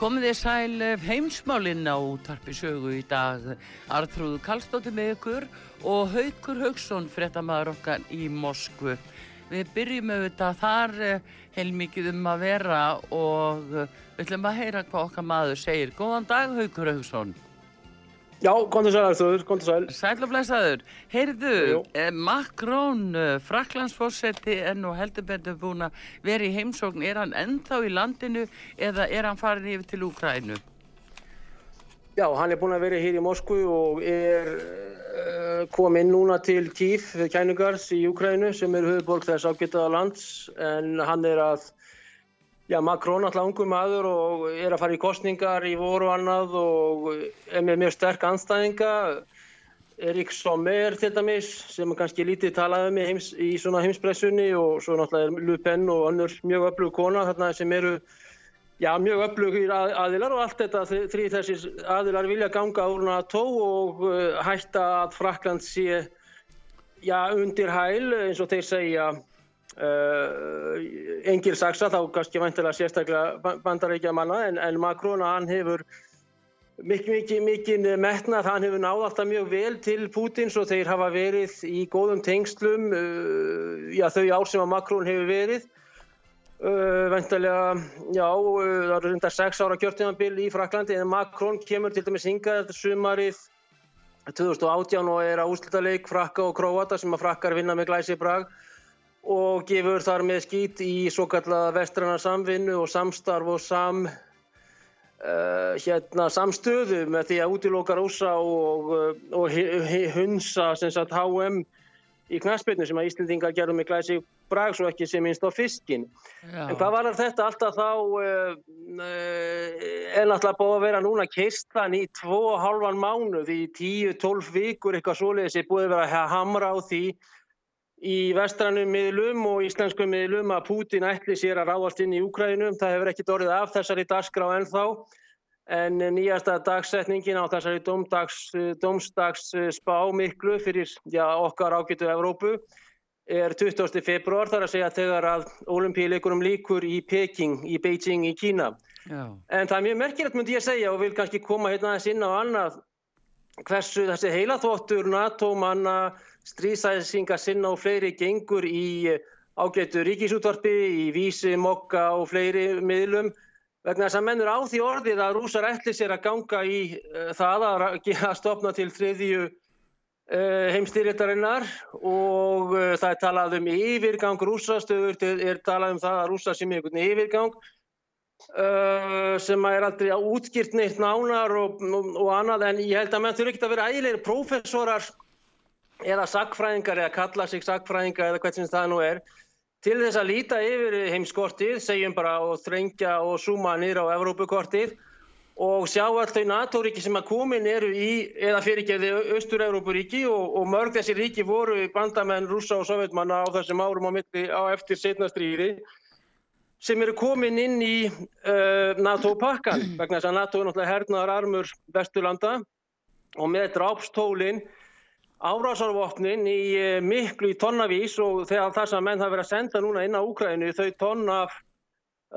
Komið þið sæl eh, heimsmálinn á tarpi sögu í dag. Artrúðu Kallstóttir með ykkur og Haugur Haugsson, frettamæður okkar í Moskvu. Við byrjum auðvitað þar eh, heilmikið um að vera og eh, við ætlum að heyra hvað okkar maður segir. Góðan dag Haugur Haugsson. Já, kontur sæl, Arþúr, kontur sæl. Sæl og blæsaður. Heyrðu, eh, Makrón, eh, Fraklandsfósetti er nú heldur betur búin að vera í heimsókn. Er hann ennþá í landinu eða er hann farin yfir til Úkrænu? Já, hann er búin að vera hér í Moskvu og er uh, kominn núna til Kíf, kænugars í Úkrænu sem er höfuborg þess ágættaða lands en hann er að Já, Macron alltaf ungu maður og er að fara í kostningar í voru annað og er með mjög sterk anstæðinga. Erik Sommer til dæmis sem kannski lítið talaði um heims, í svona heimspressunni og svo náttúrulega er Le Pen og annur mjög öflug kona þarna sem eru já, mjög öflugir að, aðilar og allt þetta þrý þessir aðilar vilja ganga úr NATO og uh, hætta að Frakland sé já, undir hæl eins og þeir segja Uh, engil saksa þá kannski vantilega sérstaklega bandarækja manna en, en Macron hann hefur mikið mikið mikið metnað hann hefur náð alltaf mjög vel til Pútins og þeir hafa verið í góðum tengslum uh, já þau ár sem að Macron hefur verið. Uh, vantilega já það eru rundar 6 ára kjörtíðanbill í Fraklandi en Macron kemur til dæmis hingað þetta sumarið 2018 og er á úslutaleik Frakka og Króata sem að Frakkar vinna með glæsi brag og gefur þar með skýt í svo kallaða vestrana samvinnu og samstarf og sam, uh, hérna, samstöðu með því að útiloka rúsa og, og hunsa sagt, HM í knæspilnu sem að Íslandingar gerðu með glæsi brag svo ekki sem minnst á fiskin. Já. En hvað var þetta alltaf þá uh, uh, er náttúrulega búið að vera núna kistan í 2,5 mánuð í 10-12 vikur eitthvað svoleiðis er búið að vera að hamra á því í vestrannum miðlum og íslenskum miðlum að Pútin ætli sér að ráðast inn í Úkrænum. Það hefur ekkit orðið af þessari dagskrá ennþá en nýjasta dagsetningin á þessari domstags spá miklu fyrir já, okkar ágætu Evrópu er 20. februar þar að segja þegar að olimpíuleikunum líkur í Peking, í Beijing í Kína. Já. En það er mjög merkilegt myndi ég segja og vil kannski koma hérna aðeins inn á annað hversu þessi heilaþvottur NATO manna stríðsæðsinga sinna og fleiri gengur í eh, ágættu ríkisútvarpi, í vísi, mokka og fleiri miðlum. Vegna þess að mennur á því orðið að rúsar ætli sér að ganga í uh, það að, að stopna til þriðju uh, heimstýritarinnar og það er talað um yfirgang rúsastöður, er talað um það að rúsa sem er einhvern yfirgang sem er aldrei að útskýrt neitt nánar og, og, og annað en ég held að menn þurfi ekki að vera ægilegir prófessorar eða sagfræðingar eða kalla sig sagfræðingar eða hvernig það nú er til þess að líta yfir heimskortið, segjum bara og þrengja og súma nýra á Evrópukortið og sjá allt þau NATO-ríki sem að komin eru í, eða fyrirgerði Östur-Európuríki og, og mörg þessi ríki voru bandamenn rúsa og sovjetmanna á þessum árum á, milli, á eftir setnastrýri sem eru komin inn í uh, NATO-pakkan vegna þess að NATO er náttúrulega hernaðar armur Vesturlanda og með drápstólinn árásarvopnin í eh, miklu í tonnavís og þegar það sem menn hafa verið að senda núna inn á Úkrænu þau tonna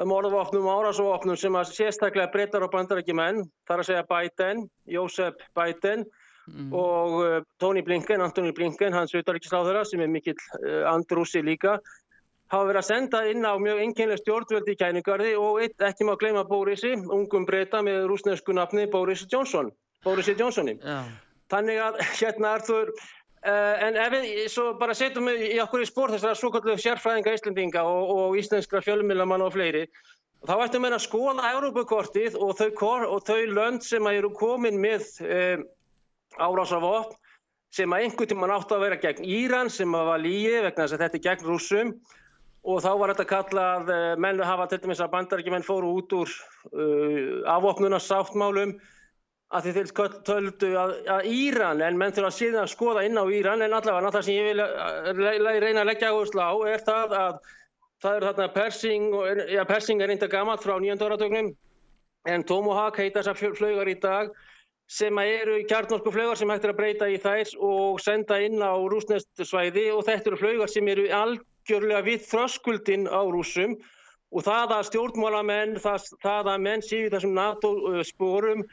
morðvopnum og árásarvopnum sem að sérstaklega breytar og bandarækji menn, þar að segja Biden, Jósef Biden mm. og uh, Tony Blinken, Antoni Blinken, hans auðvaríkisláðara sem er mikill andrúsi líka, hafa verið að senda inn á mjög enginlega stjórnvöldi í kæningarði og eitt, ekki má gleyma Bórisi, ungum breyta með rúsnesku nafni Bóris Johnson, Bórisi Johnsoni. Yeah. Þannig að hérna Arþur, uh, en ef við svo bara setjum við í okkur í spór þessara svokallu sérfræðinga Íslandinga og, og íslenskra fjölmilamann og fleiri, þá ættum við að skoða Európakortið og þau, þau lönd sem eru komin með uh, árásarvopn sem að einhvern tíma nátt að vera gegn Íran sem að var líi vegna þess að þetta er gegn rúsum og þá var þetta kallað uh, menn hafa til dæmis að bandarækjumenn fóru út úr uh, afvopnunarsáttmálum að þið töldu að, að Íran, en menn þurfa síðan að skoða inn á Íran, en allavega það sem ég vil uh, reyna að leggja áherslu á er það að það eru þarna Persing, og, ja, Persing er reynda gammalt frá nýjöndauratögnum, en Tomahawk heita þessar flögar í dag sem eru kjarnorku flögar sem hægt er að breyta í þær og senda inn á rúsnest svæði og þetta eru flögar sem eru algjörlega við þröskuldin á rúsum og það að stjórnmálamenn, það, það að menn séu þessum NATO sporum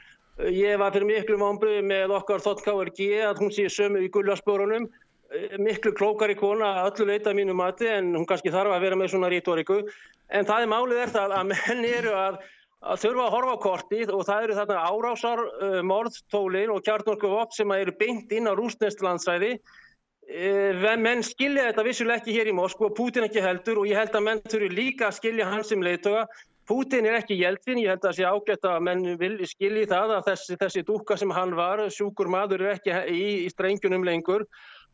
Ég var fyrir miklu mámbröðu með okkar þottkáður að hún sé sömu í gullarspörunum, eh, miklu klókari kona að öllu leita mínu mati en hún kannski þarf að vera með svona rítoriku. En það er málið er það að menn eru að, að þurfa að horfa á kortið og það eru þarna árásar, uh, morðtólin og kjarnorku vopn sem eru beint inn á rúsnestlandsæði. Uh, menn skilja þetta vissuleg ekki hér í Moskva, Putin ekki heldur og ég held að menn þurfu líka að skilja hans sem leiðtoga Putin er ekki Jeltsin, ég held að það sé ágætt að menn vil skilji það að þessi, þessi dúka sem hann var, sjúkur maður er ekki í, í strengjunum lengur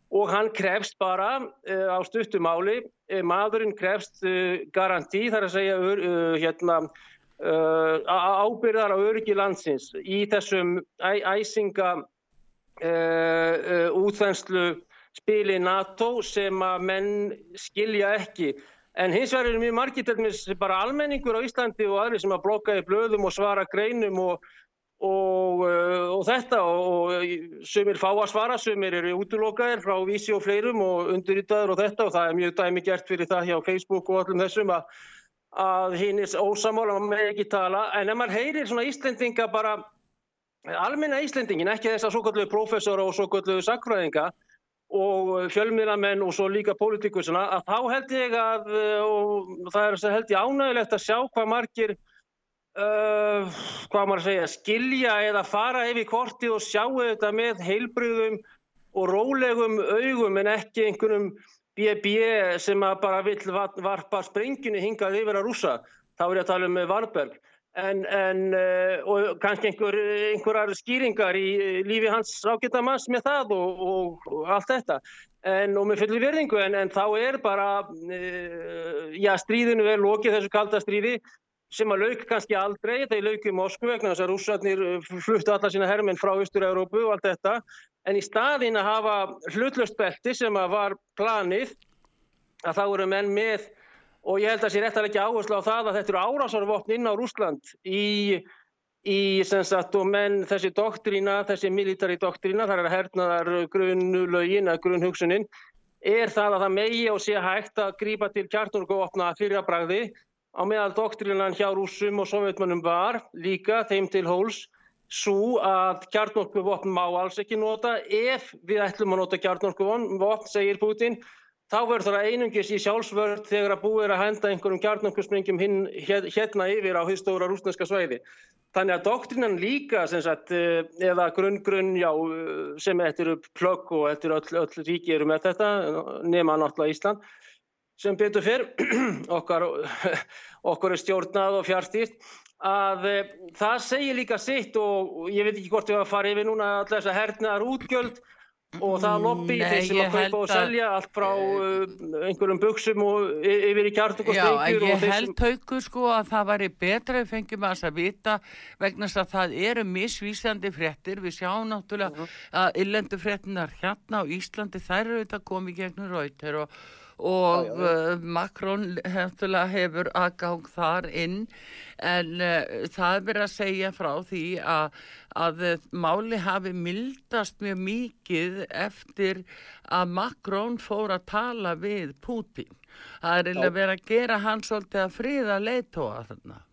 og hann krefst bara uh, á stuttumáli, uh, maðurinn krefst uh, garantí þar að segja hérna, ábyrðar á öryggi landsins í þessum æsinga útþenslu spili NATO sem að menn skilja ekki. En hins vegar eru mjög margir bara almenningur á Íslandi og aðri sem að blokka í blöðum og svara greinum og, og, uh, og þetta og sumir fá að svara, sumir eru útlokaðir frá vísi og fleirum og undirritaður og þetta og það er mjög dæmi gert fyrir það hjá Facebook og allum þessum að, að hinn er ósamála, maður með ekki tala. En ef maður heyrir svona Íslendinga bara, almenna Íslendingin, ekki þess að svo kallu professor og svo kallu sakfræðinga, og fjölmiðlamenn og svo líka pólitíkusuna að þá held ég að eh, og það er held ég ánægilegt að sjá hvað margir uh, hvað maður segja skilja eða fara yfir korti og sjá þetta með heilbröðum og rólegum augum en ekki einhvernum BB sem bara vill varpa sprenginni hingað yfir að rúsa þá er ég að tala um Varberg en, en uh, og kannski einhver, einhverjar skýringar í lífi hans ágættamanns með það og, og, og allt þetta. En, og með fulli verðingu en, þá er bara uh, já stríðinu er lokið þessu kalda stríði sem að lauk kannski aldrei, þetta er lauk í Moskvu vegna þess að rússarnir fluttu alla sína hermenn frá Östur-Európu og allt þetta. En í staðin að hafa hlutlöst belti sem að var planið að þá eru menn með og ég held að það sé rétt að leggja áherslu á það að þetta eru árásarvopn inn á Rúsland í, í sagt, menn þessi doktrína, þessi militari doktrína, þar er að hernaðar grunnlögin að grunnhugsunin, er það að það megi og sé hægt að grípa til kjartnurgófna fyrir að bragði á meðal doktrínan hjá rúsum og sovjetmannum var líka þeim til hóls svo að kjartnurgófn má alls ekki nota ef við ætlum að nota kjartnurgófn, segir Putin, þá verður það einungis í sjálfsvörð þegar að búið er að henda einhverjum kjarnankursprengjum hérna yfir á hýstóra rúsneska svæði. Þannig að doktrínan líka sagt, eh, eða grunn-grunn eh, sem eftir upp plögg og eftir öll, öll ríki eru með þetta nema náttúrulega Ísland sem betur fyrr okkar, okkar er stjórnað og fjárstýrt að e, það segir líka sitt og ég veit ekki hvort við varum að fara yfir núna alltaf þess að hernaðar útgjöld og það lobby þeir sem að kaupa og selja allt frá uh, einhverjum buksum og yfir í kjartuk og stengjur Já, ég held haugur sko að það væri betra við fengjum að þess að vita vegna að það eru misvísandi fréttir við sjáum náttúrulega -huh. að illendu fréttinar hérna á Íslandi þær eru þetta komið gegnum rauter og og já, já, já. Macron hefur aðgang þar inn en uh, það er verið að segja frá því að, að máli hafi mildast mjög mikið eftir að Macron fór að tala við Putin. Það er verið að gera hans svolítið að friða leitóa þarna.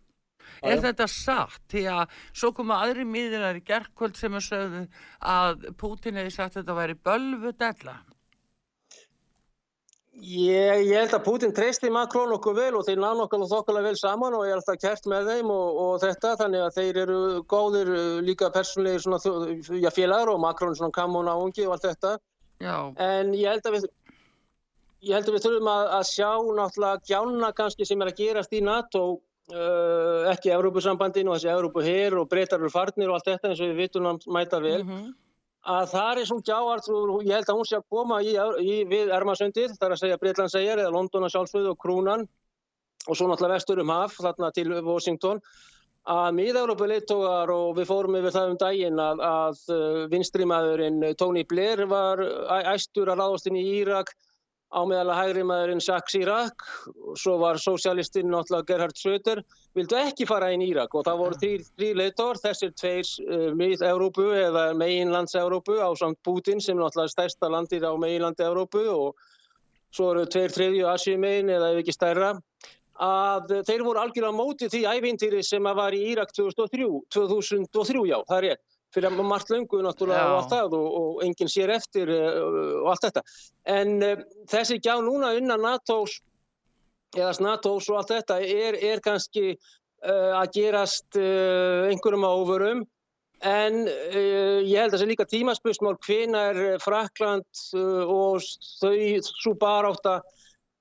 Er þetta satt? Því að svo koma aðri miðinar í gerðkvöld sem að sögðu að Putin hefði sagt að þetta væri bölvu della. Ég, ég held að Putin treysti Macron okkur vel og þeir náðu okkur þokkulega vel saman og ég er alltaf kert með þeim og, og þetta þannig að þeir eru góðir uh, líka persónlegir félagar og Macron svona kamón á ungi og allt þetta. Já. en ég held að við ég held að við þurfum að, að sjá náttúrulega gjálna kannski sem er að gerast í NATO uh, ekki Európusambandin og þessi Európuher og breytar eru farnir og allt þetta eins og við vitum hann mæta vel. Mm -hmm að það er svona gjáartrúður, ég held að hún sé að koma í, í, við Ermasundið, það er að segja Breitland segjar eða Londona sjálfsögðu og Krúnan og svo náttúrulega vestur um haf, þarna til Washington, að miða-Európa leittógar og við fórum yfir það um daginn að, að uh, vinstrimæðurinn Tony Blair var æstur að ráðast inn í Írak á meðal að hægri maðurinn Jacques Chirac og svo var sósialistinn náttúrulega Gerhard Söder vildu ekki fara inn í Írak og það voru þrý leitor, þessir tveir uh, mið-Európu eða meginlands-Európu á samt Putin sem náttúrulega er stærsta landir á meginlandi-Európu og svo eru tveir þriðju Asjumegin eða ef ekki stærra. Að þeir voru algjörlega mótið því ævintýri sem að var í Írak 2003, 2003 já, það er rétt fyrir að margt löngu náttúrulega Já. og allt það og, og enginn sér eftir uh, og allt þetta. En uh, þessi gjá núna unna NATO's eða NATO's og allt þetta er, er kannski uh, að gerast einhverjum áfurum en ég held að það sé líka tímaspösmál hvenar Frakland og þau svo baráta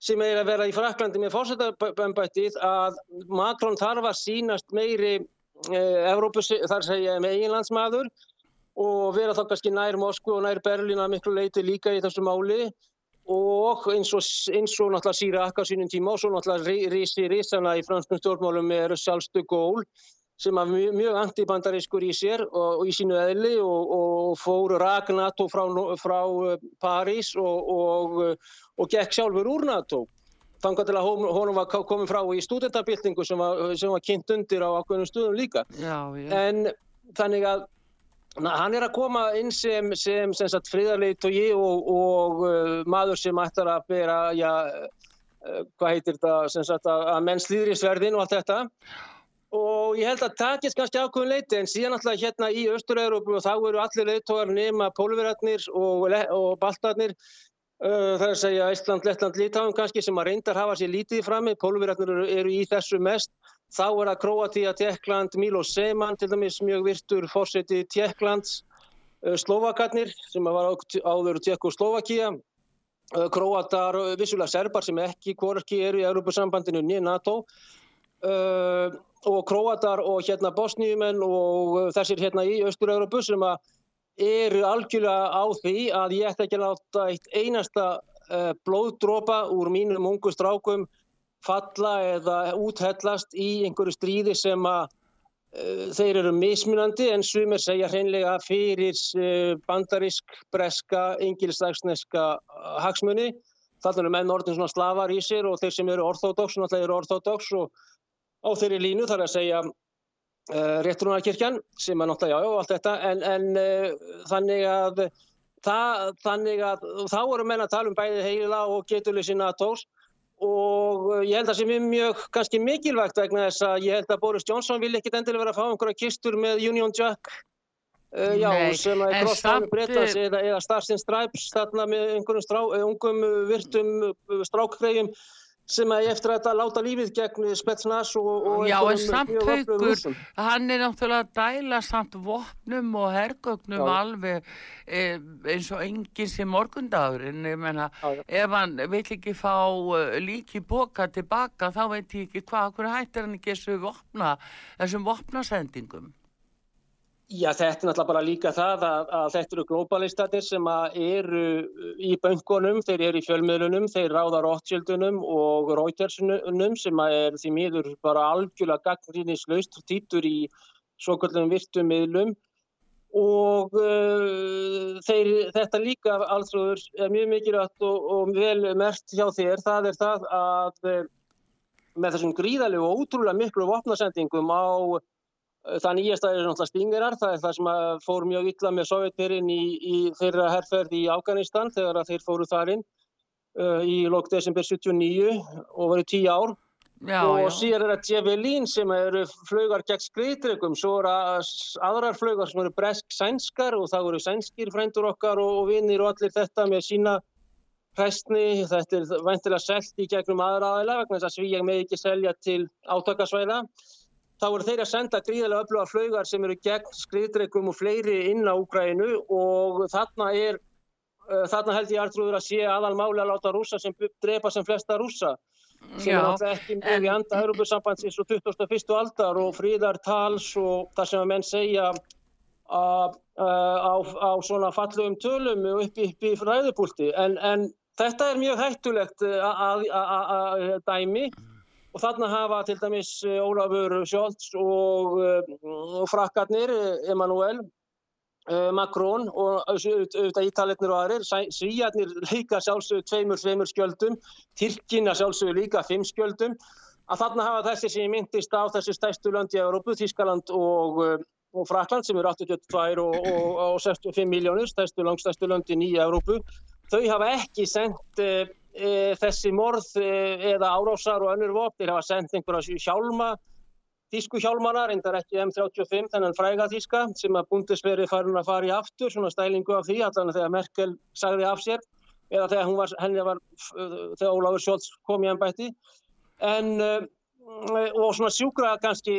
sem er að vera í Fraklandi með fórsetabömbættið að Macron þarf að sínast meiri Eh, Evrópus, þar segja með eiginlandsmaður og vera þá kannski nær Moskvu og nær Berlín að miklu leiti líka í þessu máli. Og eins og, eins og náttúrulega síra akka sínum tíma og svo náttúrulega rísi rísana í franskum stjórnmálum er sjálfstu gól sem er mjög, mjög antibandarískur í sér og, og í sínu eðli og, og fór rak NATO frá, frá eh, París og gekk sjálfur úr NATO þangar til að honum var komið frá í stúdentabildingu sem var, sem var kynnt undir á ákveðnum stuðum líka. Já, já. En þannig að na, hann er að koma inn sem, sem, sem friðarleit og ég og, og uh, maður sem ættar að bera, já, uh, hvað heitir þetta, að, að menn slýðri sverðin og allt þetta. Og ég held að takist kannski ákveðin leiti en síðan alltaf hérna í Östur-Európu og þá eru allir leittógar nema pólverarnir og, og baltarnir Það er að segja Ísland, Lettland, Lítáum kannski sem að reyndar hafa sér lítið frammi, pólverjarnir eru, eru í þessu mest. Þá er að Kroatia, Tjekkland, Milos Seman til dæmis mjög virtur fórseti Tjekklands, Slovakarnir sem var áður Tjekkoslovakia, Kroatar, vissulega Serbar sem ekki hvorki eru í Europasambandinu niður NATO. Og Kroatar og hérna Bosníumenn og þessir hérna í Östur-Európu sem að eru algjörlega á því að ég ætti ekki að láta eitt einasta uh, blóðdrópa úr mínum ungu strákum falla eða úthellast í einhverju stríði sem að uh, þeir eru mismunandi en sumir segja hreinlega fyrir uh, bandarisk, breska, engilstagsneska hagsmunni. Þannig að menn orðin svona slavar í sér og þeir sem eru orþódox, náttúrulega eru orþódox og á þeirri línu þarf að segja eh, réttrúnarkirkjan sem er náttúrulega já og allt þetta. En, en uh, þannig að það, þannig að þá eru menn að tala um bæði heila og geturleysi NATO-s og uh, ég held að það sé mjög kannski mikilvægt vegna þess að ég held að Boris Johnson vil ekkit endilega vera að fá einhverja kistur með Union Jack. Já, Nei, sem að er crossfánu breytast eða, eða Stars and Stripes þarna með einhverjum strá, ungum virtum strákgreifum sem að eftir að þetta láta lífið gegn Spetsnaz og, og Já, en samt haugur, hann er náttúrulega að dæla samt vopnum og hergögnum já. alveg e, eins og enginn sem morgundagur en ég menna, ef hann vil ekki fá uh, líki boka tilbaka þá veit ég ekki hvað, hvernig hættir hann ekki þessu vopna, þessum vopnasendingum Já, þetta er náttúrulega bara líka það að, að þetta eru globalistatir sem eru í böngunum, þeir eru í fjölmiðlunum, þeir ráða Rothschildunum og Reutersunum sem er því miður bara algjörlega gagnrýnislaust týtur í svo kallum virtum miðlum. Og uh, þeir, þetta líka alþjóður er mjög mikilvægt og, og vel mert hjá þér, það er það að uh, með þessum gríðalegu og ótrúlega miklu vopnasendingum á það nýjasta er náttúrulega stingirar, það er það sem fór mjög illa með sovjetbyrjun í, í þeirra herrferð í Afganistan þegar þeir fóru þarinn í lók desember 79 og verið tíu ár Já, og já. síðan er það Javelin sem eru flögar gegn skriðdregum, svo eru aðrar flögar sem eru bresk-sænskar og það eru sænskir frændur okkar og, og vinnir og allir þetta með sína hræstni, þetta er væntilega selt í gegnum aðra aðeila vegna þess að Svíjag með ekki selja til átakasvæða. Þá eru þeir að senda gríðilega öfluga flögar sem eru gegn skriðdregum og fleiri inn á Úgrænu og þarna er, uh, þarna held ég artrúður að sé aðal máli að láta rúsa sem drepa sem flesta rúsa sem er náttúrulega ekki mjög í anda Európusambandsins og 21. aldar og fríðartals og það sem að menn segja að, á, á svona fallugum tölum upp, upp í ræðupúlti en, en þetta er mjög hættulegt að dæmi og þarna hafa til dæmis Ólafur Sjólds og, og frakkarnir Emanuel Uh, Macron og auðvitað ítalitnir og aðrir, svíjarnir líka sjálfsögur tveimur, tveimur skjöldum, Tyrkina sjálfsögur líka fimm skjöldum, að þarna hafa þessi sem myndist á þessi stæstu lönd í Európu, Þískaland og, og Frakland sem eru 82 og, og, og 65 miljónir, stæstu langstæstu löndin í Európu, þau hafa ekki sendt uh, þessi morð eða árásar og önnur vopn, þeir hafa sendt einhverja hjálma, Þísku hjálmana, reyndar ekki M35, þennan fræga þíska sem að búndisverið farin að fara í aftur, svona stælingu af því, allan þegar Merkel sagði af sér, eða þegar var, var, þegar Ólafur Sjólds kom í ennbætti. En Eh, og svona sjúkra kannski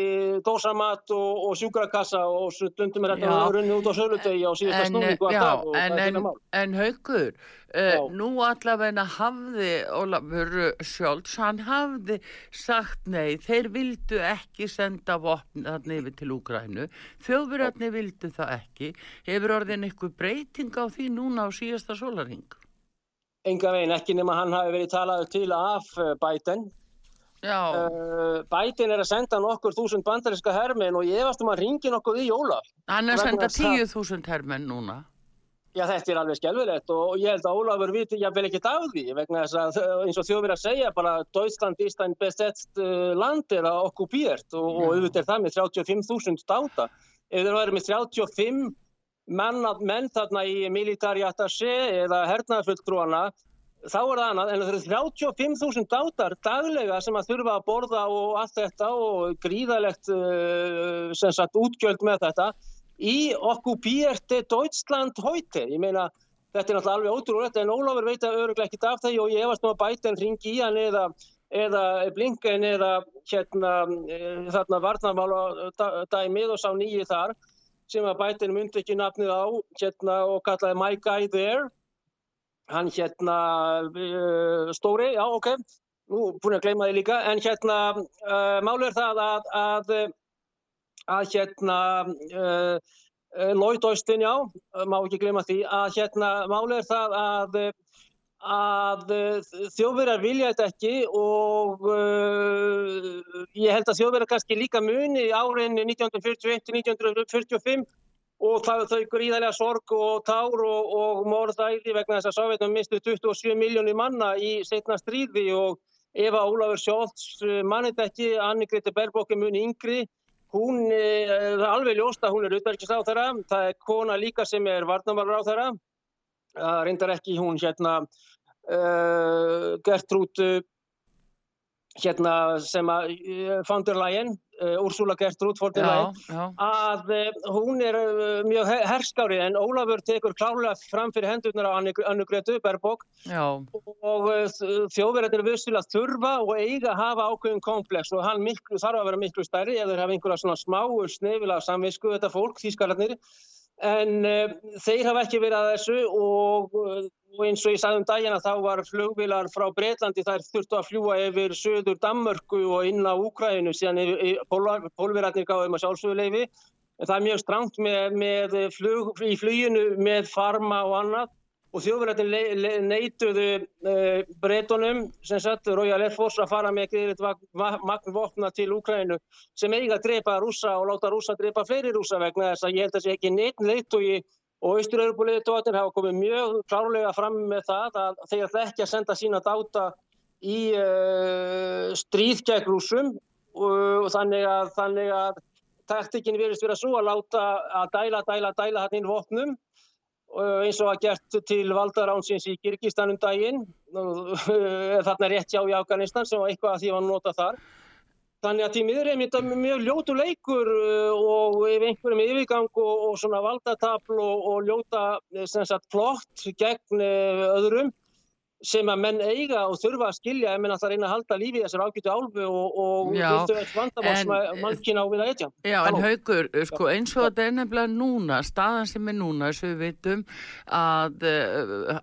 dósamat og, og sjúkrakassa og stundum er þetta að runni út á sölutegi á síðasta snúningu að það og en, það er ekki mál. En haugur, uh, nú allavegna hafði Ólafur Sjólds, hann hafði sagt nei, þeir vildu ekki senda vopn þarna yfir til Úgrænu, þjóðverðarni vildu það ekki, hefur orðin eitthvað breyting á því núna á síðasta sólaring? Enga veginn, ekki nema hann hafi verið talað til af eh, Biden Uh, Bætin er að senda nokkur þúsund bandarinska hermen og ég efast um að ringi nokkuð í Jóla. Hann er að senda tíu þúsund hermen núna. Já, þetta er alveg skjálfilegt og ég held að Ólafur viti ég vel ekki dag því vegna þess að eins og þjóð verið að segja bara Deutschland ist ein besetzt uh, land eða okkupíert og, og auðvitað er það með 35.000 dáta. Ef þeir verið með 35 menn, menn þarna í militari attaché eða hernaðfulltrúana þá er það annað, en það eru 35.000 dátar daglega sem að þurfa að borða og allt þetta og gríðalegt uh, sagt, útgjöld með þetta í okkupíerte Deutschland heute. Ég meina, þetta er náttúrulega alveg ótrúlegt en Ólafur veit að öruglega ekkit af það og ég efast nú að bæta en ringi í hann eða, eða blinken eða hérna uh, þarna varnarmála dæmið og sá nýju þar sem að bætin myndi ekki nafnið á hérna og kallaði My Guy There hann hérna uh, stóri, já ok, nú búin að gleyma þið líka, en hérna uh, málu er það að, að, að hérna uh, Lloyd Austin, já, má ekki gleyma því, að hérna málu er það að að þjóðverðar vilja þetta ekki og uh, ég held að þjóðverðar kannski líka muni árin 1941-1945 og það þau gríðarlega sorg og tár og, og morðæði vegna þess að Sovjetum mistu 27 miljónir manna í setna stríði og Eva Ólafur Sjólds eh, mannit ekki, Anni Grete Berbóki muni yngri, hún eh, er alveg ljósta, hún er auðverkist á þeirra, það er kona líka sem er varnamarur á þeirra, það reyndar ekki hún hérna uh, Gertrúd hérna sem að Founder Lion Uh, Úrsula Gertrúd að uh, hún er uh, mjög herskári en Ólafur tekur klálega fram fyrir hendurnar á Annu Gretu Berbók og þjóðverðar eru vissilega þurfa og eiga að hafa ákveðin komplex og hann miklu, þarf að vera miklu stærri ef þeir hafa einhverja svona smáu snefila samvisku þetta fólk, þýskararnir. En þeir hafa ekki verið að þessu og og eins og ég sagði um daginn að þá var flugvilar frá Breitlandi þær þurftu að fljúa yfir söður Danmörku og inn á Úkrænu síðan pólverarnir gáðum að sjálfsöguleifi en það er mjög strangt með, með flug, í fluginu með farma og annað. Og þjóðverðarnir neituðu uh, breytunum sem satt Royal Air Force að fara með magnvopna til Úkrænu sem eiga að drepa rúsa og láta rúsa drepa fleiri rúsa vegna þess að ég held að það sé ekki neitt leittói og Ístur-Európa-leitóðin hafa komið mjög klárlega fram með það að þeir ætla ekki að senda sína dáta í uh, stríð gegn rúsum og þannig að, þannig að taktikinn verist vera svo að láta að dæla, dæla, dæla hann inn vopnum. Eins og að gert til valdaránsins í Kyrkistanum daginn. Þarna rétt hjá í Afganistan sem var eitthvað að því að nota þar þannig að því miður er þetta mjög ljótu leikur og ef einhverjum yfirgang og, og svona valdatafl og, og ljóta sagt, flott gegn öðrum sem að menn eiga og þurfa að skilja ef menn alltaf reyna að halda lífi þessar ágætu álfu og, og viltu eitt vandamál sem að mann kynna á við að etja. Já, en Haugur, sko, eins og þetta er nefnilega núna, staðan sem er núna, þess að við veitum að uh,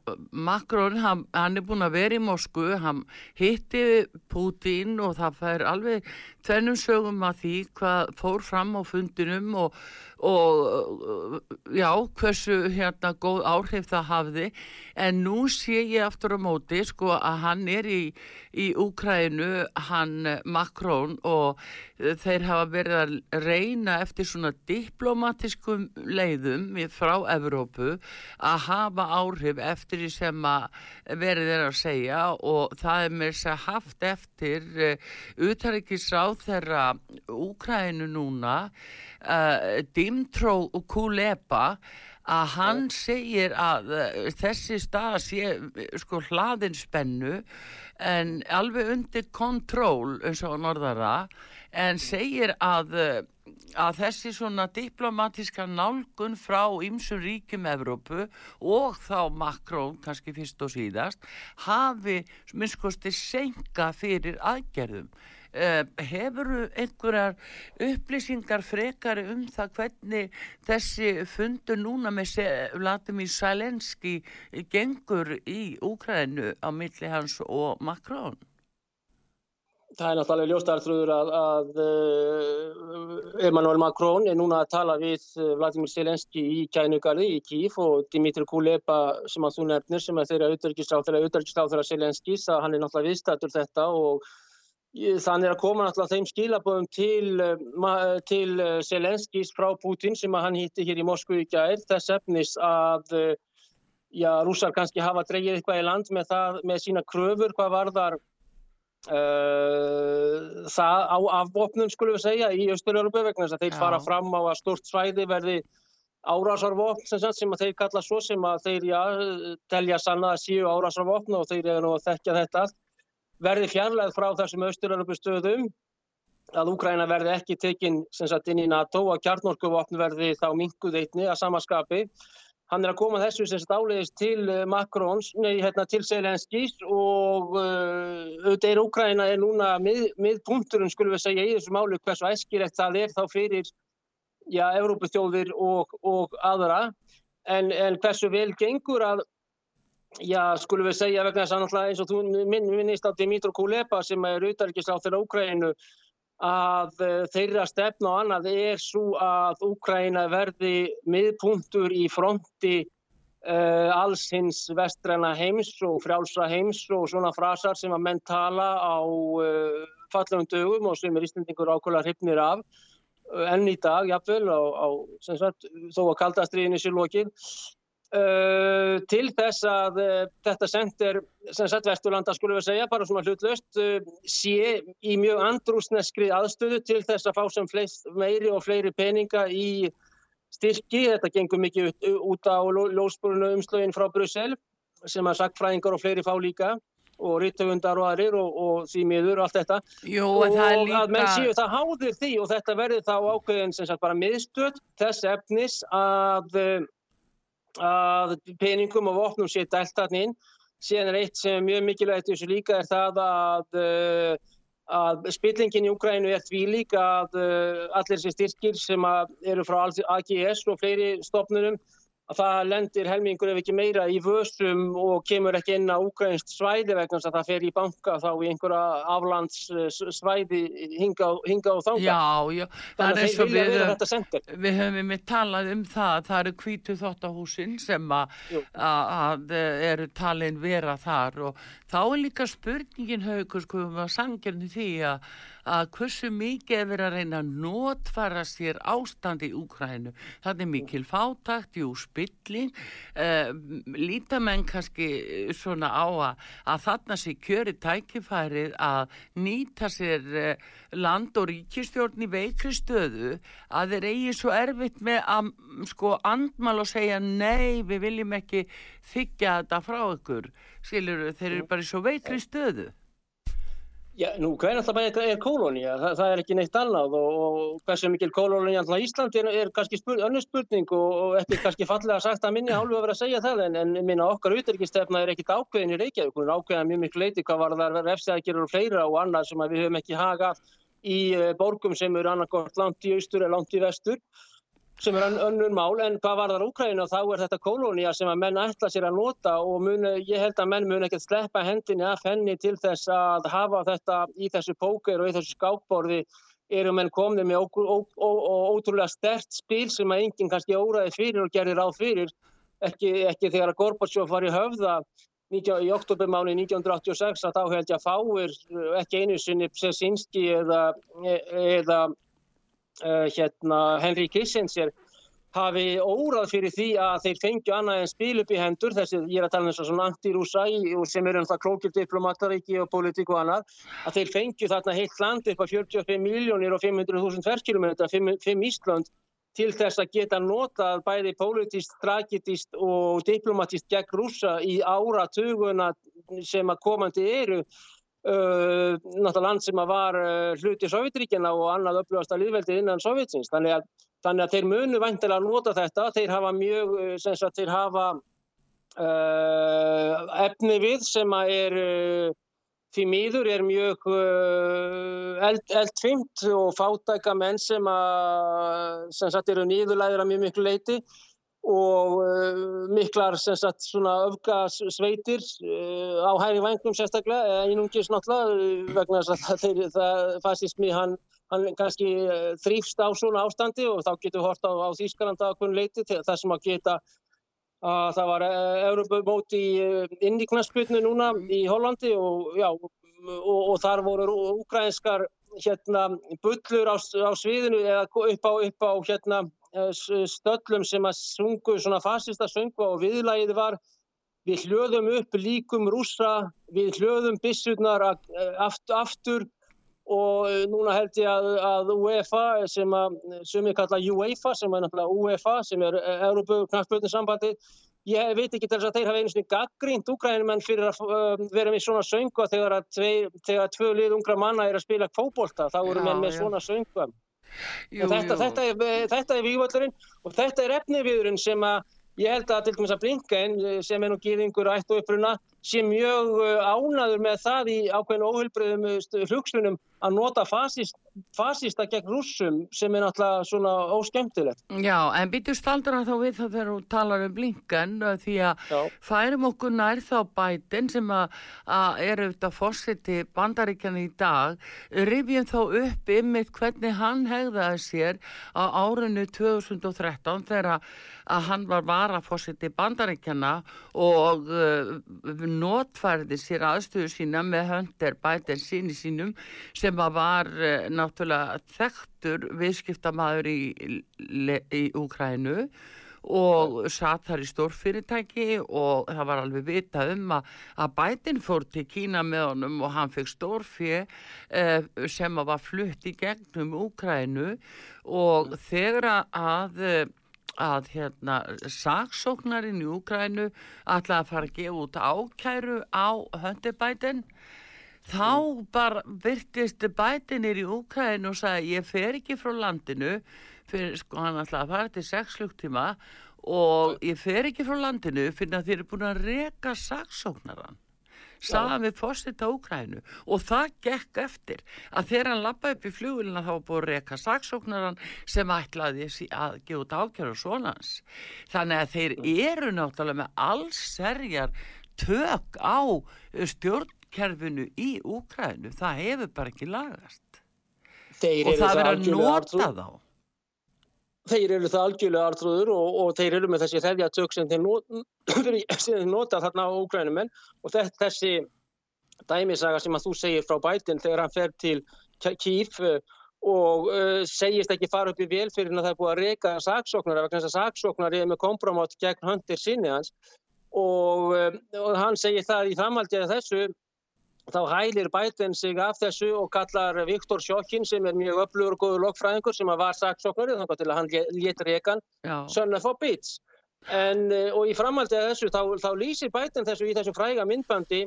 Macron, hann, hann er búin að vera í Moskvu, hann hitti Putin og það fær alveg tvennum sögum að því hvað fór fram á fundinum og og já, hversu hérna góð áhrif það hafði. En nú sé ég aftur á móti sko að hann er í, í Úkrænu, hann Makrón og þeir hafa verið að reyna eftir svona diplomatiskum leiðum frá Evrópu að hafa áhrif eftir því sem að verið er að segja og það er þess að haft eftir uh, eh, þeirra Úkrænu núna uh, Dimtró Kuleba að hann segir að uh, þessi stað sé sko hlaðinspennu en alveg undir kontról eins og norðara en segir að, að þessi svona diplomatiska nálgun frá ymsum ríkjum Evrópu og þá Makrón kannski fyrst og síðast hafi minnskosti senka fyrir aðgerðum Uh, hefuru einhverjar upplýsingar frekari um það hvernig þessi fundur núna með Vladimir Sælenski gengur í Úkrænu á milli hans og Makrón? Það er náttúrulega ljóstarðröður að, að uh, Emmanuel Macron er núna að tala við uh, Vladimir Sælenski í Kænugarði í Kíf og Dimitri Kuleba sem að þú nefnir sem er þeirra auðverkisláþara Sælenskis að hann er náttúrulega viðstættur þetta og Þannig að koma náttúrulega þeim skilaböðum til, eh, til Selenskis eh, frá Putin sem hann hýtti hér í Moskvu í gær þess efnis að eh, já, rússar kannski hafa dreyið eitthvað í land með, það, með sína kröfur hvað varðar uh, það á afvopnum skulum við segja í Östur-Európa vegna þess að þeir já. fara fram á að stort svæði verði árásarvopn sem, sem að þeir kalla svo sem að þeir já, telja sanna að síu árásarvopn og þeir eru nú að þekkja þetta allt verði fjarlæð frá þessum austurlörupustöðum að Úgræna verði ekki tekinn inn í NATO og kjarnorkuvopn verði þá minguð eitni að samaskapi. Hann er að koma þessu sem stáliðist til eh, Makrons, nei, hérna til Selenskís og uh, auðvitað er Úgræna er núna mið, miðpunkturinn, skulum við segja, í þessu málu hversu æskilegt það er þá fyrir, já, Európustjóðir og, og aðra, en, en hversu vel gengur að Já, skulum við segja vegna þess að náttúrulega eins og þú minn, minnist á Dimitro Kuleba sem er auðarikisláð til Úkrænu að uh, þeirra stefna og annað er svo að Úkræna verði miðpunktur í fronti uh, alls hins vestræna heims og frjálsa heims og svona frasar sem að menn tala á uh, fallagum dögum og sem er ístendingur ákveðar hryfnir af enn í dag, jafnvel, á, á, sagt, þó að kaldastriðinni sé lokið Uh, til þess að uh, þetta sendir sem sett Vesturlanda skulum við segja bara svona hlutlöst uh, sé í mjög andrúsneskri aðstöðu til þess að fá sem fleist, meiri og fleiri peninga í styrki, þetta gengur mikið út, út á lósbúrunu umslögin frá Brussel sem að sakfræðingar og fleiri fá líka og rittöfundar og aðrir og, og því miður og allt þetta. Jú, og líka... að menn séu það háðir því og þetta verður þá ákveðin sem sagt bara miðstöð þess efnis að að peningum og vopnum sé dælt þarna inn. Síðan er eitt sem er mjög mikilvægt þessu líka er það að, eh, að spillingin í Ukrænu er því líka að eh, allir þessi styrkir sem eru frá AGS og fleiri stofnunum að það lendir helmingur ef ekki meira í vössum og kemur ekki inn á ukrainst svæði vegna þess að það fer í banka þá í einhverja aflandssvæði hinga, hinga og þanga. Já, já. Þannig að þeir vilja vera þetta sendir. Við höfum við talað um það að það eru kvítu þóttahúsin sem að eru talin vera þar og þá er líka spurningin haugur sko um að sangjarni því að að hversu mikið er verið að reyna að notfara sér ástand í Úkrænu. Það er mikil fátakt, jú, spilling, uh, líta menn kannski svona á að, að þarna sé kjöri tækifærið að nýta sér uh, land og ríkistjórn í veikri stöðu að þeir eigi svo erfitt með að sko andmal og segja nei, við viljum ekki þykja þetta frá ykkur. Skilur, þeir eru bara í svo veikri stöðu. Já, nú, hvernig það bara er kólónía? Það, það er ekki neitt annað og, og hversu mikil kólónía alltaf Íslandi er, er kannski spur, önnur spurning og, og ekki kannski fallega sagt að minni hálfu að vera að segja það en, en minna okkar útryggistefna er ekkit ákveðin í Reykjavík, hún er ákveðin mjög miklu leiti hvað var það refsækjur og fleira og annað sem við höfum ekki hagað í eh, borgum sem eru annarkort langt í austur eða langt í vestur sem er önnur mál, en hvað var þar Úkræna þá er þetta kolónia sem að menn ætla sér að nota og muni, ég held að menn muni ekkert sleppa hendinni af henni til þess að hafa þetta í þessu póker og í þessu skápborði eru menn komni með ótrúlega stert spil sem að enginn kannski óraði fyrir og gerir áð fyrir. Ekki, ekki þegar að Gorbatsjóf var í höfða í oktobermáni 1986 að þá held ég að fáir ekki einu sinni Psesinski eða, eða uh, hérna, Henry Kissinger hafi órað fyrir því að þeir fengju annað en spil upp í hendur, þessi ég er að tala um svona anti-rúsa sem eru náttúrulega klókir diplomataríki og politík og annað, að þeir fengju þarna heilt land upp á 45 miljónir og 500.000 ferskilometra, 5 Ísland til þess að geta notað bæði politist, tragitist og diplomatist gegn rúsa í áratuguna sem að komandi eru Uh, náttúrulega land sem var uh, hluti Sovjetríkina og annað upplöfast að liðveldi innan Sovjetsins þannig að, þannig að þeir munu vantilega að nota þetta. Þeir hafa mjög uh, sem sagt þeir hafa uh, efni við sem að er því miður er mjög eld, eldfimt og fátæka menn sem að sem sagt eru nýðulæður að mjög miklu leiti og uh, miklar sagt, öfgasveitir uh, á hæri vangum sérstaklega, einungis náttúrulega vegna þess að það fasismi hann, hann kannski þrýfst á svona ástandi og þá getur við hort á, á Þýskalanda að kunn leiti það sem að geta að það var Europamót í inníknarsputnu núna í Hollandi og, já, og, og þar voru ukrainskar hérna, bullur á, á sviðinu eða upp á, upp á hérna Eh, stöllum sem að sungu svona fasista söngu og viðlægið var við hljöðum upp líkum rúsa, við hljöðum bissurnar eh, aftur, aftur og eh, núna held ég að, að UEFA sem að sem ég kalla UEFA sem er náttúrulega UEFA sem er Európu knaftlöðninsambandi ég veit ekki til þess að þeir hafa einu svona gaggrínt úgrænumenn fyrir að uh, vera með svona söngu þegar að tvei, þegar tvö lið ungra manna er að spila kvóbolta þá eru menn með svona söngu Jú, þetta, þetta, er, þetta er vývöldurinn og þetta er efniviðurinn sem að ég held að til dæmis að Blinken sem er nú gýðingur ættu uppruna sé mjög uh, ánaður með það í ákveðinu óheilbreyðum uh, hlugslunum að nota fasist, fasista gegn rússum sem er náttúrulega svona óskemtilegt. Já, en býtu staldra þá við það þegar þú talar um Blinken því að Já. færum okkur nær þá bætin sem að, að er auðvitað fórsiti bandaríkjana í dag, rifjum þá upp ymmið hvernig hann hegðaði sér á árinu 2013 þegar að hann var varafórsiti bandaríkjana og uh, notfærði sér aðstöðu sína með höndir bætir síni sínum sem var uh, náttúrulega þekktur viðskiptamaður í, í Úkrænu og satt þar í stórfyrirtæki og það var alveg vita um að, að bætin fór til Kína með honum og hann fekk stórfið eh, sem var flutt í gegnum Úkrænu og þegar að að hérna saksóknarinn í Úkrænu ætlaði að fara að gefa út ákæru á höndibætin þá bara virtist bætinir í Úkrænu og sagði ég fer ekki frá landinu fyrir sko hann ætlaði að fara til 6 slukktíma og ég fer ekki frá landinu fyrir að þið eru búin að reka saksóknaran saðan við fórsetta Úkrænu og það gekk eftir að þegar hann lappa upp í flugulina þá búið reyka saksóknaran sem ætlaði að gefa út ákjör og svonans þannig að þeir eru náttúrulega með allserjar tök á stjórnkerfinu í Úkrænu það hefur bara ekki lagast. Þeir og það verður að nota þá. Þeir eru það algjörlega artrúður og, og þeir eru með þessi þefjatök sem þeir nota, nota þarna á úgrænumenn og þessi dæmisaga sem að þú segir frá bætin þegar hann fer til Kíf uh, og uh, segist ekki fara upp í vel fyrir að það er búið að reyka saksóknara vegna þess að saksóknari er með kompromátt gegn höndir sinni hans. Og, uh, og hann segir það í framhaldið að þessu þá hælir Biden sig af þessu og kallar Viktor Sjókin sem er mjög öflugur og góður lokfræðingur sem var saksóknari þannig til að hann létt rekan son of a bitch. En, eh, og í framhaldið af þessu þá, þá lýsir Biden þessu í þessu fræga myndbandi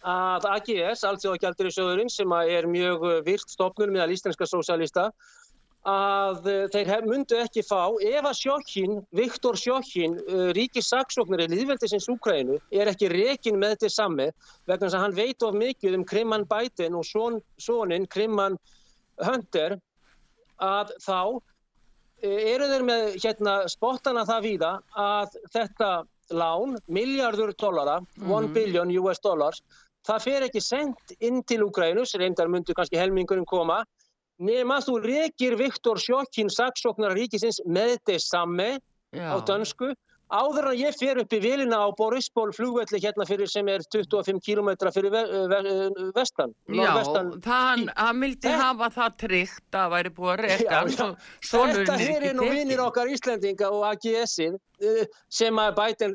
að AGS, Alþjóðagjaldur í söðurinn sem er mjög virt stopnur með að lístenska sósælista að eh, þeir myndu ekki fá ef að Sjókin, Viktor Sjókin eh, ríkissaksóknari liðveldisins Úkrænu er ekki rekin með þetta sami vegna þess að hann veit of mikið um Krimman Biden og son, sonin Krimman Hunter að þá eh, eru þeir með hérna, spottana það víða að þetta lán, miljardur dollara, 1 mm -hmm. billion US dollars, það fer ekki sendt inn til Úkrænus, reyndar myndu kannski helmingurinn koma nema þú rekir Viktor Sjókin saksóknar ríkisins með þess samme á dönsku áður að ég fer upp í vilina á Borisból flugvelli hérna fyrir sem er 25 km fyrir ve ve vestan Já, vestan. það hann vildi hafa það tryggt að væri búið að reka Þetta hér er nú vinnir okkar Íslandinga og AGS-ið eh, sem að bætir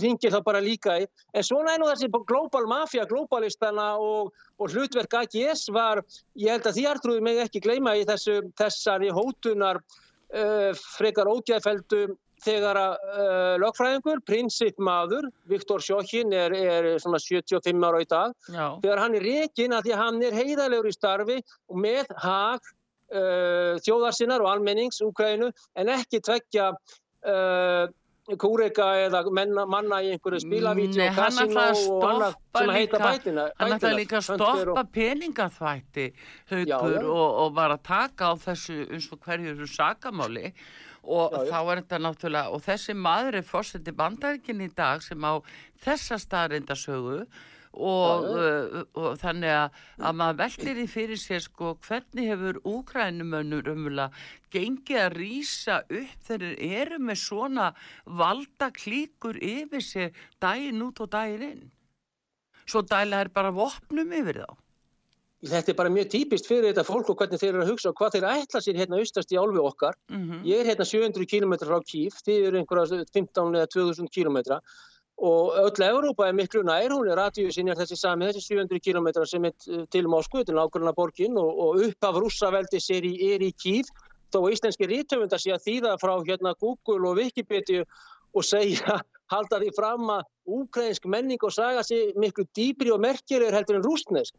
ringir það bara líka í. En svona er nú þessi global mafia globalistana og, og hlutverk AGS var, ég held að því artrúði mig ekki gleyma í þessu, þessari hótunar uh, frekar ógæðfeldu þegar að uh, lögfræðingur, prinsip maður, Viktor Sjókin er, er svona 75 ára í dag, Já. þegar hann er reygin að því að hann er heiðalegur í starfi og með hag uh, þjóðarsinnar og almennings Úkrænu en ekki tveggja uh, kúrika eða menna, manna í einhverju spilavíti og kasino og annað sem að heita bætina. Hann ætlaði líka að stoppa peningaþvætti haugur og, og var að taka á þessu eins og hverju sakamáli og já, þá er þetta náttúrulega og þessi maður er fórseti bandaríkin í dag sem á þessa staðrindasögu og, uh, og þannig að, að maður veldir í fyrir sér sko hvernig hefur úkrænumönnur umvöla gengið að rýsa upp þegar eru með svona valda klíkur yfir sér daginn út og daginn inn? Svo dæla er bara vopnum yfir þá Þetta er bara mjög típist fyrir þetta fólk og hvernig þeir eru að hugsa og hvað þeir ætla sér hérna austast í álfi okkar. Mm -hmm. Ég er hérna 700 km frá Kíf, þið eru einhverja 15 eða 2000 km og öll Európa er miklu nær, hún er radíusin er þessi sami, þessi 700 km sem er til Moskvu, til nákvæmlega borgin og, og upp af rússaveldis er í, er í Kíf, þó íslenski rítöfundar sé að þýða frá hérna Google og Wikipedia og segja, halda því fram að úkrænsk menning og saga sé miklu dýbri og merkjulegur heldur en rústnesk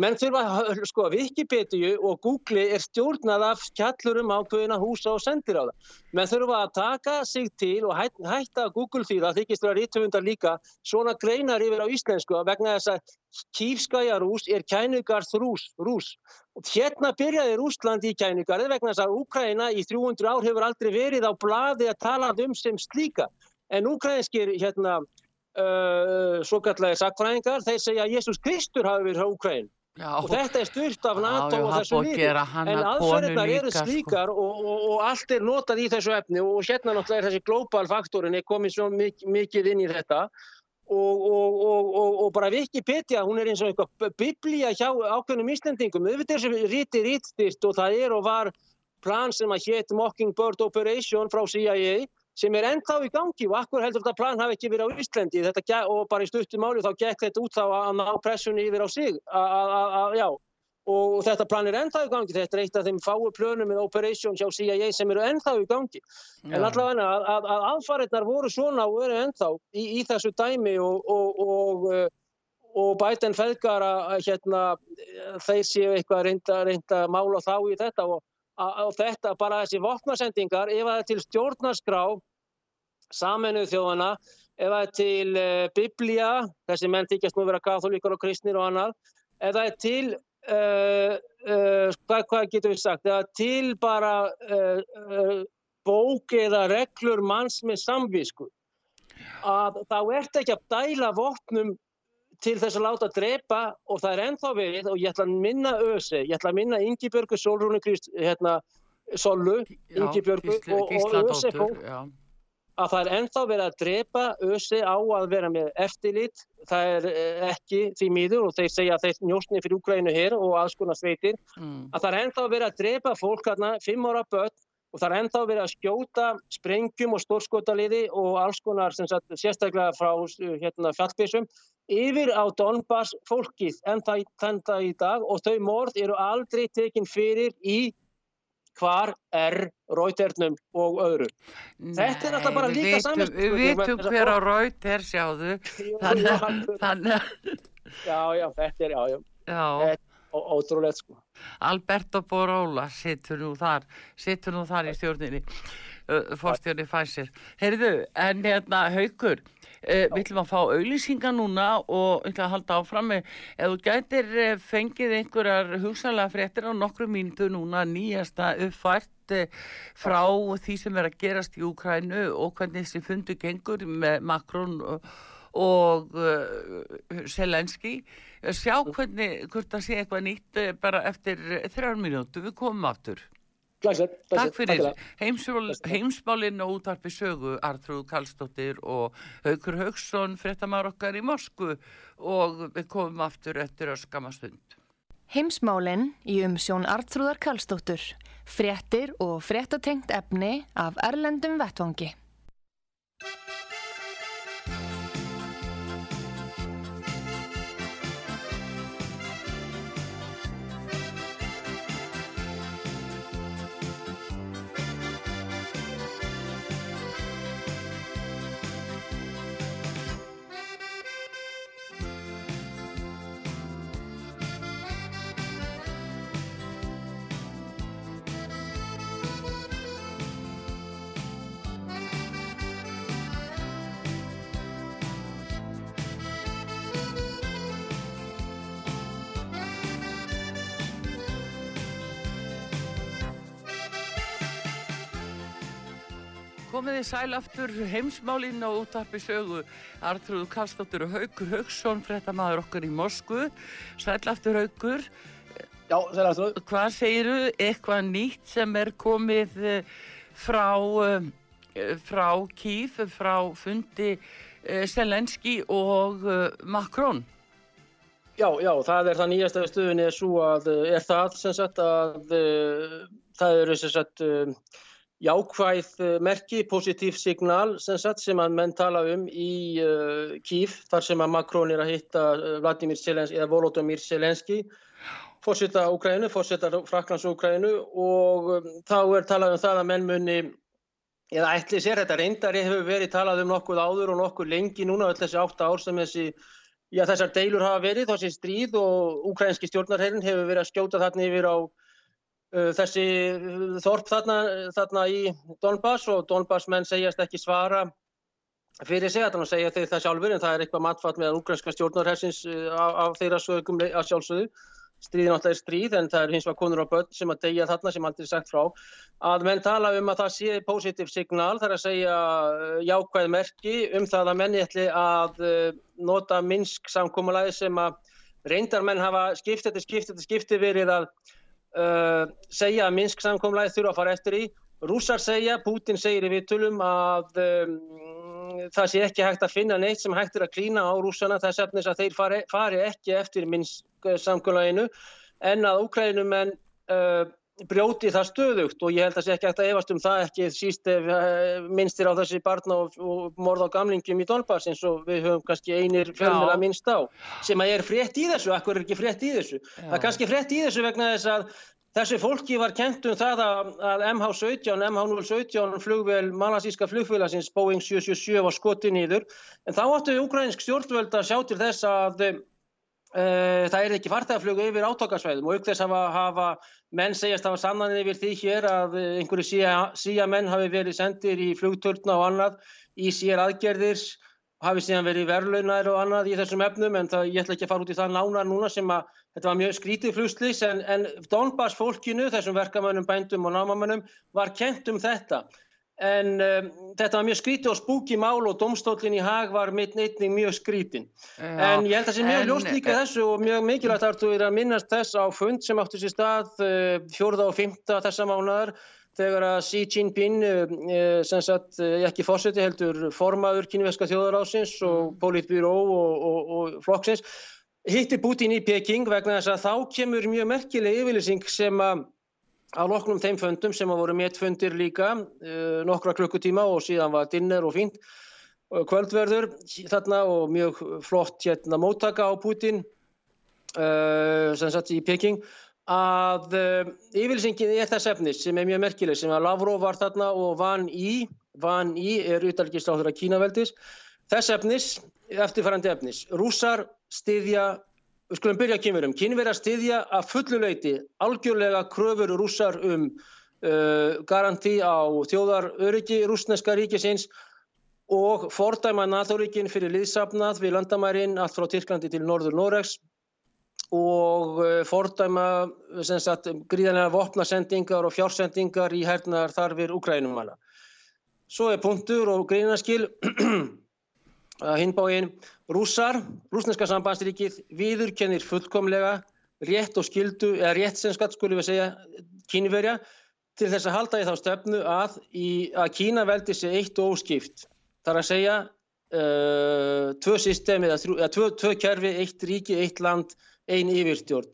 menn þurfa að sko að Wikipedia og Google er stjórnað af kjallurum ákveðina húsa og sendir á það. Menn þurfa að taka sig til og hætta, Google því það þykist vera rítumundar líka svona greinar yfir á íslensku vegna þess að Kífskæjarús er kænugarð rús. Og hérna byrjaði Rúsland í kænugarði vegna þess að Úkraina í 300 ár hefur aldrei verið á bladi að tala um sem slíka. En úkrænskir hérna Uh, svo kallega sakfræðingar, þeir segja að Jésús Kristur hafi verið á Úkræn Já, og þetta er styrt af NATO já, og þessu lífi en aðferðirnar eru sko. slíkar sko. og, og, og allt er notað í þessu efni og hérna náttúrulega er þessi global faktorin er komið svo mik mikið inn í þetta og, og bara Wikipedia, hún er eins og eitthvað biblía hjá ákveðnum íslendingum auðvitað er þessi ríti rítstýrt og það er og var plan sem að hétt Mockingbird Operation frá CIA sem er ennþá í gangi og akkur heldur þetta plan hafi ekki verið á Íslandi? Þetta, og bara í stuttum máli þá gekk þetta út þá að ná pressunni yfir á sig. Já, og þetta plan er ennþá í gangi. Þetta er eitt af þeim fáu plönum með Operation hjá CIA sem eru ennþá í gangi. Já. en allavega að, að, að aðfarirnar voru svona og eru ennþá í, í þessu dæmi og, og, og, uh, og bæten feðgar að hérna, þeir séu eitthvað reynda, reynda mála þá í þetta og á þetta bara þessi vopnarsendingar ef það er til stjórnarskrá saminuð þjóðana ef það er til uh, biblía, þessi menn þykjast nú vera katholíkar og kristnir og annað, ef það er til, uh, uh, hvað, hvað getur við sagt, ef það er til bara bók eða reglur manns með samvisku, að þá ert ekki að dæla vopnum til þess að láta drepa og það er ennþá verið og ég ætla að minna Öse, ég ætla að minna Solrúni Krist, hérna, Sollu, Ingi Björgur og, og Öse að það er ennþá verið að drepa Öse á að vera með eftirlit, það er eh, ekki því miður og þeir segja að þeir njóstni fyrir Úgrænu hér og aðskona sveitir, mm. að það er ennþá verið að drepa fólk hérna, fimm ára börn og það er ennþá verið að skjóta sprengjum og stórskotaliði og alls konar sagt, sérstaklega frá hérna, fjallbísum yfir á Donbass fólkið ennþá í dag og þau morð eru aldrei tekinn fyrir í hvar er Reuternum og öðru. Nei, Þetta er alltaf bara líka saman. Við vitum hver á Reuter sjáðu. Þannig að... Já, já, þetta er, já, já. Já. Þetta ótrúlega sko. Alberto Borola sittur nú þar sittur nú þar í stjórninni uh, fórstjórni fæsir Heyrðu, en hérna haugur uh, við ætlum að fá auðlýsinga núna og ætlum að halda áfram með ef þú gætir fengið einhverjar hugsanlega fréttir á nokkru mínutu núna nýjasta uppfært frá því sem er að gerast í Úkrænu og hvernig þessi fundu gengur með Makrón og og uh, Selenski sjá hvernig, hvort það sé eitthvað nýtt uh, bara eftir þrjár minútu við komum áttur Glæsett, Takk fyrir. heimsmálinn og útarpi sögu Artrúð Kallstóttir og Haugur Haugsson frettamár okkar í Moskvu. Og við komum aftur eftir að skama stund. Heimsmálinn í umsjón Artrúðar Kallstóttur frettir og frettatengt efni af Erlendum Vettvangi Komiði sæl aftur heimsmálinn á útarpi sögu. Artrúðu Kallstóttur og Haugur Haugsson frettamæður okkar í Moskvu. Sæl aftur Haugur Já, sæl aftur Hvað segiru eitthvað nýtt sem er komið eh, frá eh, frá Kíf frá fundi Selenski eh, og Makrón Já, já, það er það nýjasta stuðinni er er það sem sagt að það eru sem sagt jákvæð eh, merki, positív signal sem, sagt, sem að menn tala um í uh, Kív þar sem að Makrón er að hitta eh, Vladimir Selenski eða Volodymyr Selenski fórsetta Úkrænu, fórsetta Fraklands Úkrænu og um, þá er talað um það að menn muni eða ætli sér, þetta reyndari hefur verið talað um nokkuð áður og nokkuð lengi núna öll þessi átta ár sem þessi já þessar deilur hafa verið, þessi stríð og úkrænski stjórnarherrin hefur verið að skjóta þarna yfir á þessi uh, þorp þarna, þarna í Donbass og Donbass menn segjast ekki svara fyrir sig að segja þeir það sjálfur en það er eitthvað matfatt með úgrænska stjórnarhersins á, á þeirra sögum að sjálfsögðu. Stríðin alltaf er stríð en það er hins vegar konur á börn sem að deyja þarna sem aldrei sagt frá. Að menn tala um að það sé positiv signal þar að segja jákvæð merki um það að menni ætli að nota Minsk samkómulæði sem að reyndar menn hafa skipt eftir skipt eftir skipti verið að uh, segja að Minsk samkomlæði þurfa að fara eftir í. Rússar segja, Putin segir í vittulum að um, það sé ekki hægt að finna neitt sem hægt er að klína á rússana þess að þeir fari, fari ekki eftir Minsk samkomlæðinu en að Ukrænumenn uh, brjóti það stöðugt og ég held að það sé ekki eftir að efast um það ekki síst ef uh, minnstir á þessi barna og, og morð á gamlingum í Donbass eins og við höfum kannski einir fjölmjöla minnst á sem að er frétt í þessu, akkur er ekki frétt í þessu? Já. það er kannski frétt í þessu vegna þess að þessu fólki var kent um það að, að MH17, MH017 flugvel, malasíska flugfélagsins Boeing 777 var skotið nýður en þá áttu ukrainsk stjórnvöld að sjá til þess að Uh, það er ekki fartæðaflögu yfir átókarsvæðum og aukþess hafa, hafa menn segjast hafa sannanir yfir því hér að uh, einhverju síja, síja menn hafi verið sendir í flugturna og annað í sér aðgerðir hafi síðan verið verðlaunar og annað í þessum efnum en það, ég ætla ekki að fara út í það nánar núna sem að þetta var mjög skrítið flugslis en, en Donbass fólkinu, þessum verkamönnum, bændum og námamönnum var kent um þetta en um, þetta var mjög skrítið og spúki mál og domstólinn í hag var mitt neittning mjög skrítin Já, en ég held að það sé mjög ljóst líka þessu og mjög mikilvægt að þú að minnast þess á fund sem áttu sér stað uh, fjórða og fymta þessa mánuðar þegar að Xi Jinping, uh, sem sagt, uh, ekki fórseti heldur formaður kynveska þjóðarásins og mm. politbyró og, og, og flokksins, hitti Putin í Peking vegna þess að þá kemur mjög merkileg yfirlýsing sem að á loknum þeim fundum sem að voru méttfundir líka uh, nokkra klukkutíma og síðan var dinner og fínt. Kvöldverður þarna og mjög flott hérna móttaka á Putin uh, sem satt í Peking. Að yfirlýsingin er þess efnis sem er mjög merkileg sem að Lavrov var þarna og Van Í Van Í er utalgisláður að Kínaveldis. Þess efnis, eftirfærandi efnis. Rúsar styðja við skulum byrja að kynverum, kynveri að styðja að fulluleiti algjörlega kröfur rúsar um uh, garanti á þjóðaröryggi rúsneska ríkisins og fordæma NATO-ríkin fyrir liðsafnað við landamærin allt frá Tyrklandi til Norður Noregs og eh, fordæma sagt, gríðanlega vopnasendingar og fjársendingar í hernaðar þarfir Ukrænumala. Svo er punktur og gríðanaskil að hinbáinn rússar, rúsneska sambandsríkið viðurkennir fullkomlega rétt og skildu, eða rétt sem skatt skulum við segja, kínverja til þess að halda í þá stefnu að, í, að Kína veldi sig eitt og óskipt. Það er að segja uh, tvö systemi, eða tvö, tvö kerfi, eitt ríki, eitt land, ein yfirstjórn.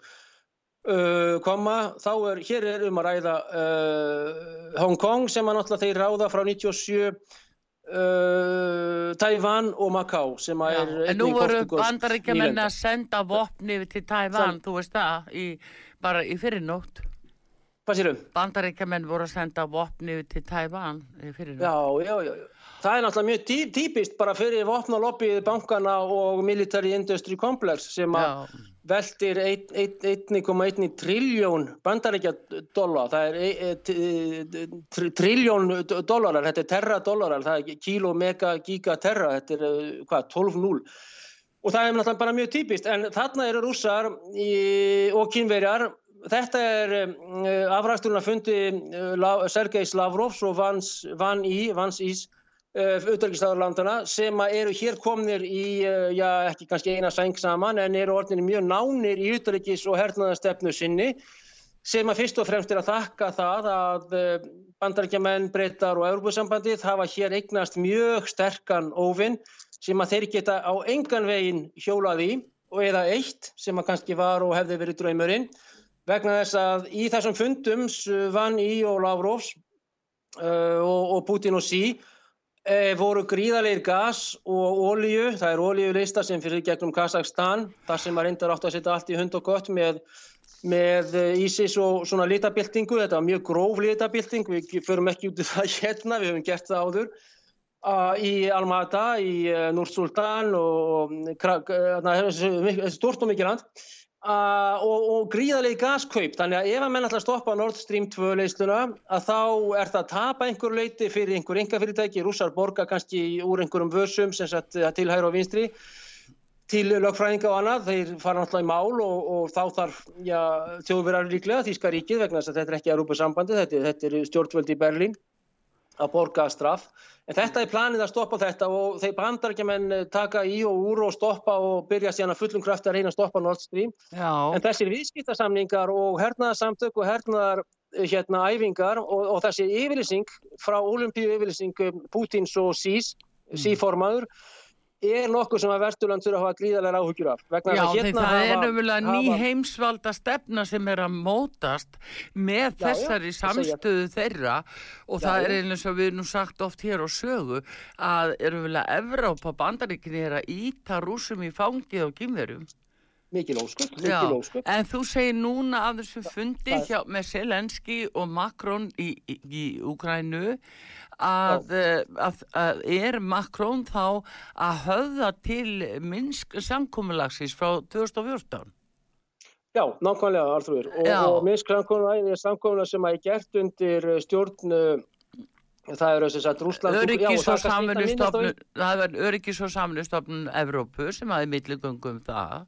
Uh, koma, þá er, hér er um að ræða uh, Hong Kong sem að náttúrulega þeir ráða frá 97 uh, Taiwan og Macau sem að er En nú voru bandaríkjaman að senda vopni til Taiwan, Sann. þú veist það í, bara í fyrirnótt. Hvað sérum? Bandaríkjaman voru að senda vopni til Taiwan í fyrirnótt. Já, já, já, já. Það er náttúrulega mjög tí típist bara fyrir vopnalobbyið bankana og Military Industry Complex sem að veldir 1,1 triljón bandaríkja dólar, það er e, e, triljón dólarar, þetta er terra dólarar, það er kíló, mega, giga, terra, þetta er e, hvað, 12-0 og það er náttúrulega bara mjög típist. En þarna eru rússar og kynverjar Þetta er afræksturinn að fundi Sergejs Lavrovs og Vans Ís auðvitaðslandana eh, sem eru hér komnir í, eh, já ekki kannski eina sæng saman en eru orðinni mjög nánir í auðvitaðs og hernaðastefnu sinni sem að fyrst og fremst er að þakka það að eh, bandarækjamenn, breytar og Európa-sambandið hafa hér eignast mjög sterkan óvinn sem að þeir geta á engan veginn hjólað í og eða eitt sem að kannski var og hefði verið draumurinn vegna þess að í þessum fundum vann í og Lavrovs uh, og, og Putin og sí e, voru gríðalegir gas og ólíu, það er ólíuleista sem fyrir gegnum Kazakstan, þar sem maður reyndar átt að setja allt í hund og gott með, með ISIS og svona litabildingu, þetta var mjög gróf litabilding, við förum ekki út í það hérna, við höfum gert það áður, í Almata, í e, Núr-Sultan og, og stort og mikið land Uh, og, og gríðarlegi gaskaup. Þannig að ef að menn ætla að stoppa Nord Stream 2 leysluna að þá er það að tapa einhver leiti fyrir einhver enga fyrirtæki rússar borga kannski úr einhverjum vörsum sem sagt til hægur og vinstri til lögfræðinga og annað. Þeir fara náttúrulega í mál og, og þá þarf þjóðverðar líklega Þíska ríkið vegna þess að þetta er ekki að rúpa sambandi þetta, þetta er stjórnvöldi í Berlín að borga straff. En þetta er planið að stoppa þetta og þeir bandarækjumenn eh, taka í og úr og stoppa og byrja síðan að fullum krafti að reyna að stoppa Nord Stream. Já. En þessir viðskiptarsamningar og hernaðarsamtök og hernaðar eh, hérna æfingar og, og þessi yfirlýsing frá olimpíu yfirlýsing Pútins og Sís, mm. Er nokkuð sem að Vesturland þurfa að hafa gríðarlega áhugjur af. Já, hérna það er umvölulega ný heimsvalda stefna sem er að mótast með já, þessari já, samstöðu þeirra og já, það er eins og við nú sagt oft hér á sögu að er umvölulega Evrópa bandaríkinni er að íta rúsum í fangið og gímverum. Mikið ósköp, mikið ósköp. En þú segir núna að þessu fundi hjá, með Selenski og Macron í, í, í Ukrænu að, eh, að, að er Makrón þá að höfða til minnsk samkómulagsins frá 2014? Já, nákvæmlega Arþrúður og, og er samkómulag sem að er gert undir stjórn það er þess að Rúsland það er Öryggis og samvinnustofnun Evrópu sem aðeins milligöngum það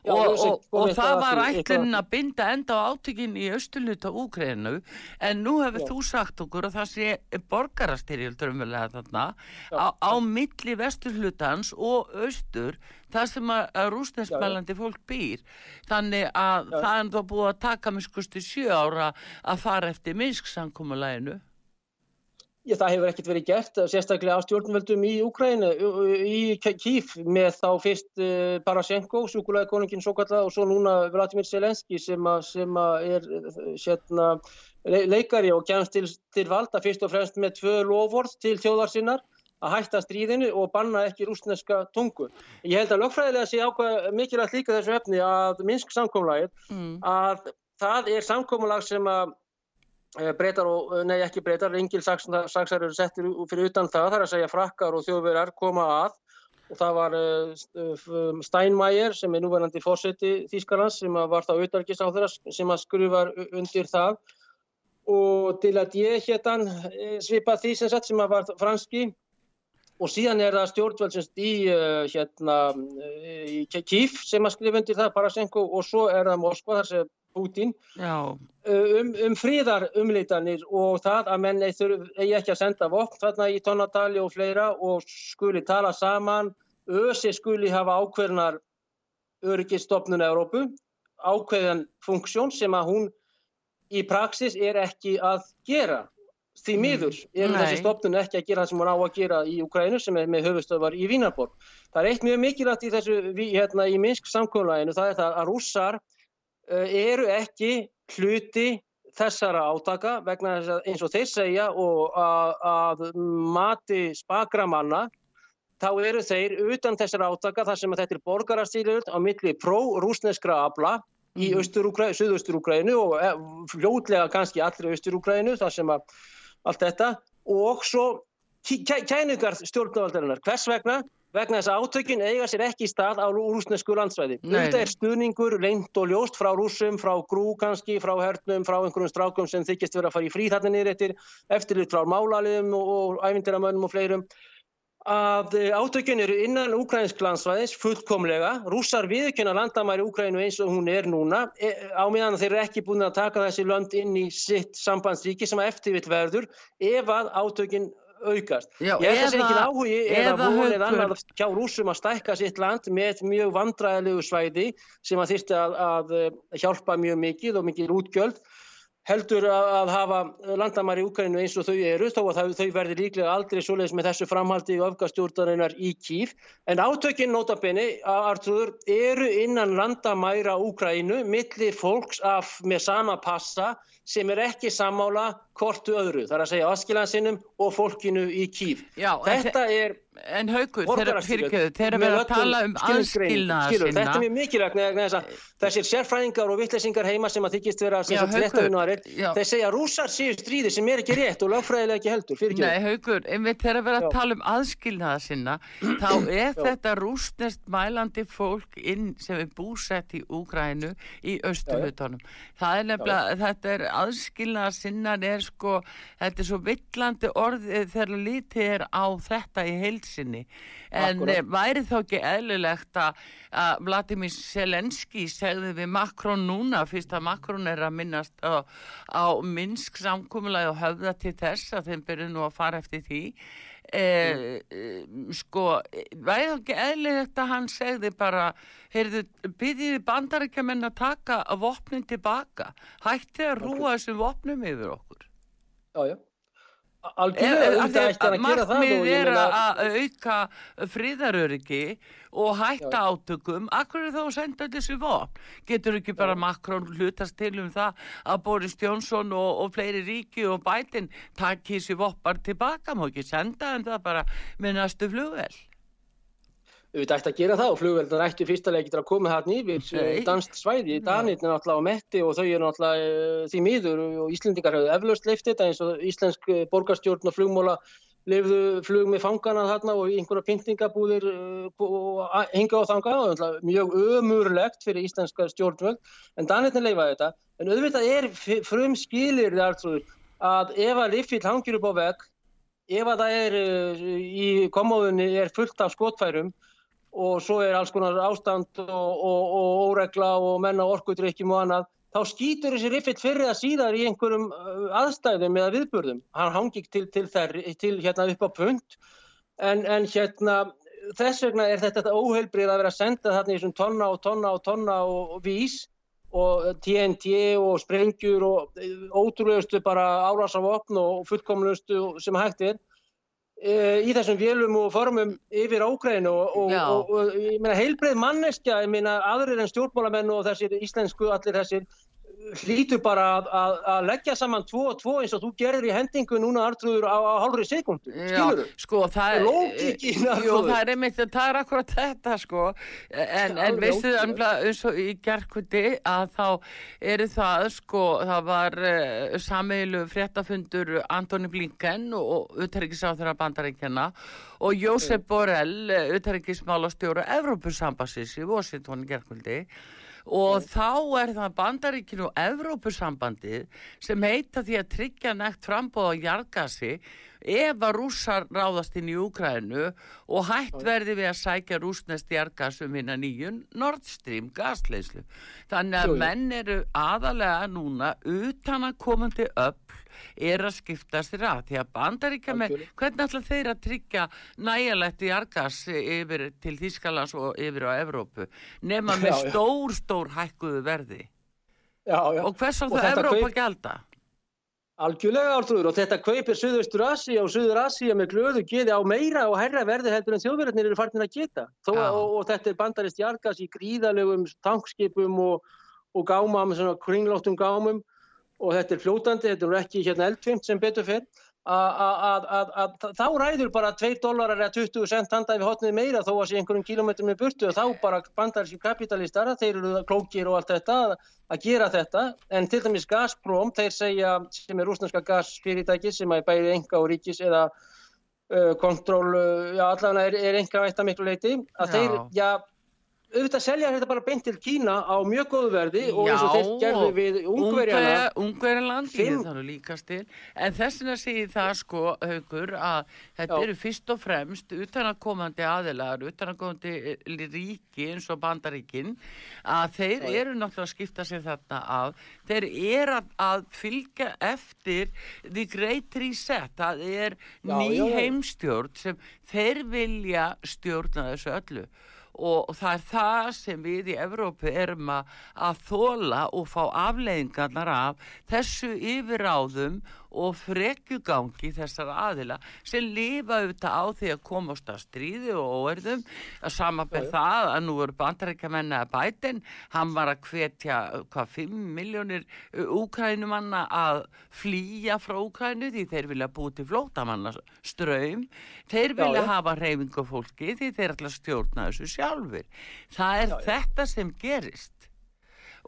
Já, og, og, og það var ætlun að binda enda á átökinn í austurluta Úkrænu en nú hefur þú sagt okkur að það sé borgarastyrjöldur umvelega þarna á, á milli vesturlutans og austur það sem að, að rúsnesmælandi fólk býr. Þannig að Já. það er þá búið að taka miskusti sjö ára að fara eftir minnsksankomuleginu Já, það hefur ekkert verið gert, sérstaklega á stjórnvöldum í Úkrænu, í Kíf með þá fyrst uh, Parashenko, súkulæði konungin svo kallað og svo núna Vladimir Selenski sem, a, sem a er sérna, leikari og kemst til, til valda fyrst og fremst með tvö lofvort til þjóðarsinnar að hætta stríðinu og banna ekki rúsneska tungu. Ég held að lögfræðilega sé ákvað mikilvægt líka þessu efni að Minsk samkómlagið mm. að það er samkómlag sem að Eh, breytar og, eh, nei ekki breytar, engil saksar eru settir fyrir utan það, þar að segja frakkar og þjóðverjar koma að. Og það var uh, Steinmeier sem er núverandi fórseti Þýskarlands sem var þá auðarkist á þeirra sem að skrufar undir það. Og til að ég héttan svipa því sem sett sem að var franski. Og síðan er það stjórnvöldsins í, hérna, í Kíf sem að skrifa undir það Parasenko og svo er það Moskva þar sem Putin uh, um, um fríðar umlítanir og það að menn eigi ekki að senda vopn þarna í tónatali og fleira og skuli tala saman ösi skuli hafa ákveðnar öryggistofnun Európu ákveðan funksjón sem að hún í praksis er ekki að gera því mm. miður er þessi stofnun ekki að gera það sem hún á að gera í Ukrænu sem er með höfustöðvar í Vínarborg. Það er eitt mjög mikilvægt í þessu hérna, í Minsk samkvölaðinu það er það að rússar eru ekki hluti þessara átaka vegna þess að eins og þeir segja og að, að mati spakramanna þá eru þeir utan þessara átaka þar sem þetta er borgarastýrjur á milli pró-rúsneskra abla í mm. Suðausturúgrænu og eh, fljótlega kannski allir Östurúgrænu þar sem að allt þetta og svo kæningar stjórnvaldarinnar. Hvers vegna? Vegna þess að átökin eiga sér ekki í stað á rúsnesku landsvæði. Þetta er stuðningur, leint og ljóst frá rúsum, frá grú kannski, frá hernum, frá einhverjum strákum sem þykist verið að fara í frí þarna niður eftir, eftirlit frá málaliðum og, og æfindiramönnum og fleirum að eh, átökjun eru innan ukrainsk landsvæðis fullkomlega, rússar viðkjöna landamæri Ukraínu eins og hún er núna. E, á meðan þeir eru ekki búin að taka þessi lönd inn í sitt sambandsríki sem að eftirvitt verður ef að átökjun aukast. Já, ég held að það sé ekki áhugi eða vonið annar hjá rúsum að stækka sitt land með mjög vandræðilegu svæði sem að þýrsti að, að hjálpa mjög mikið og mikið útgjöld heldur að hafa landamæri í Ukraínu eins og þau eru þó að þau verði líklega aldrei svoleiðis með þessu framhaldi og öfgastjórnarinnar í kýf en átökinn notabene Artrúður eru innan landamæra Ukraínu millir fólks af með sama passa sem er ekki sammála kortu öðru, þar að segja askilansinum og fólkinu í kýf. Já, Þetta er En haugur, þegar við erum að tala um aðskilnaða sinna. Þetta er mjög mikilvægt þessir sérfræðingar og vittlesingar heima sem að þykist vera þeir segja rúsar séu stríði sem er ekki rétt og lögfræðilega ekki heldur Nei haugur, einmitt við erum að tala um aðskilnaða sinna. Þá er þetta rúsnest mælandi fólk inn sem er búsett í Úgrænu í Östuhutunum það er nefnilega, þetta er aðskilnaða sinna er sko, þetta er svo villandi orðið sinni. En Akkurat. Eh, væri þá ekki eðlilegt að Vladimir Selenski segði við Makrón núna fyrst að Makrón er að minnast á, á Minsk samkúmulega og höfða til þess að þeim byrju nú að fara eftir því. Eh, mm. sko, væði þá ekki eðlilegt að hann segði bara heyrðu, byrjiði bandarækjumenn að taka vopnin tilbaka? Hætti að rúa þessum vopnum yfir okkur? Já, já. Algjörlega, markmið er að auka fríðaröryggi og hætta átökum akkur er þá að senda þessu vopn? Getur ekki bara. Makrón hlutast til um það að Boris Jónsson og, og fleiri ríki og bætin takk þessi vopnar tilbaka, má ekki senda en það bara með næstu flugvel auðvitað ætti að gera það og flugveldar ætti fyrstulega ekki að koma þarna yfir eh, danst svæði, Danirn er náttúrulega á metti og þau eru náttúrulega uh, því miður og Íslendingar hefur eflaust leift þetta eins og Íslensk eh, borgarstjórn og flugmóla lefðu flug með fangana þarna og einhverja pyntingabúðir og hinga á þanga og mjög ömurlegt fyrir íslenska stjórnvöld en Danirn leifaði þetta. En auðvitað er frum skilir að ef að Liffil hangir upp á vegg ef að það er í komóðunni er fullt af skotfærum og svo er alls konar ástand og, óregla og menna orkudrykkjum og annað, þá skýtur þessi riffill fyrir að síðar í einhverjum uh, aðstæðum eða viðburðum. Hann hangi til, til, þær, til hérna upp á punt en, en hérna þess vegna er þetta óheilbrið að vera að senda þarna í þessum tonna og tonna og tonna og, og vís og TNT og sprengjur og ótrúlegustu bara álásafopn og fullkomlustu sem hægt er í þessum vélum og formum yfir ákveðinu og, og, og, og ég meina heilbreið manneskja, ég meina aðrir en stjórnmálamennu og þessir íslensku allir þessir hlýtur bara að, að, að leggja saman tvo og tvo eins og þú gerir í hendingu núna artrúður á, á hálfri sekundu skilur þú? Sko það er Lókikinn það er einmitt það er akkurat þetta sko. En, en veistu það eins og í gerðkvöldi að þá eru það sko það var uh, eh, sameilu fréttafundur Antoni Blinken og uthærikisáþurra bandaríkjana og Jósef Borrell uthærikismálastjóru Evrópusambassins í Washington gerðkvöldi og þá er það bandaríkinu og Evrópusambandið sem heita því að tryggja nekt frambóð á jargasi ef að rússar ráðast inn í Úkrænu og hætt verði við að sækja rúsnest jargasum hinn að nýjun Nord Stream gasleislu. Þannig að menn eru aðalega núna utan að komandi upp er að skipta sér að. Því að bandaríkja með, hvernig ætla þeir að tryggja næjalegt í argas yfir til Þískalands og yfir á Evrópu nema með já, stór, stór hækkuðu verði? Já, já. og hvers á það Evrópa kaup... gelda? Algjörlega ártrúður og þetta kaupir Suðaustur Asi og Suður Asi með glöðu geði á meira og herra verði heldur en þjóðverðinir eru farnir að geta. Þó, og, og þetta er bandarist jargas í gríðalegum tankskipum og, og gámam, kringlóttum gámum og þetta er fljótandi, þetta er ekki hérna eldfimt sem betur fyrr, að þá ræður bara 2 dólarar eða 20 cent handað við hotnið meira þó að sé einhverjum kílometrum með burtu. Og þá bara bandaríski kapitalistar, þeir eru klókir og allt þetta að gera þetta, en til dæmis Gazprom, þeir segja sem er rúsnarska gasfyrirtæki sem er bæðið enga og ríkis eða uh, kontról, uh, já allavega er, er enga veitt að miklu leiti, að já. þeir, já, auðvitað selja þetta bara beint til Kína á mjög góðu verði og eins og þeir gerðu við Ungverjana Ungverjaland. En þessina segir það sko haugur að þetta Já. eru fyrst og fremst utanakomandi aðilagar utanakomandi eh, ríki eins og bandaríkin að þeir Já. eru náttúrulega að skipta sér þarna af. Þeir eru að, að fylgja eftir the great reset það er ný heimstjórn sem þeir vilja stjórna þessu öllu og það er það sem við í Evrópu erum að þóla og fá afleiðingarnar af þessu yfiráðum og frekjugangi þessar aðila sem lifa auðvitað á því að komast að stríði og óerðum. Að samanberð það að nú eru bandarækjamenni að bætin, hann var að hvetja hvað 5 miljónir úkrænumanna að flýja frá Úkrænu því þeir vilja búið til flótamanna ströym þeir vilja já. hafa reyfingu fólki því þeir ætla að stjórna þessu sjálfur það er já, þetta sem gerist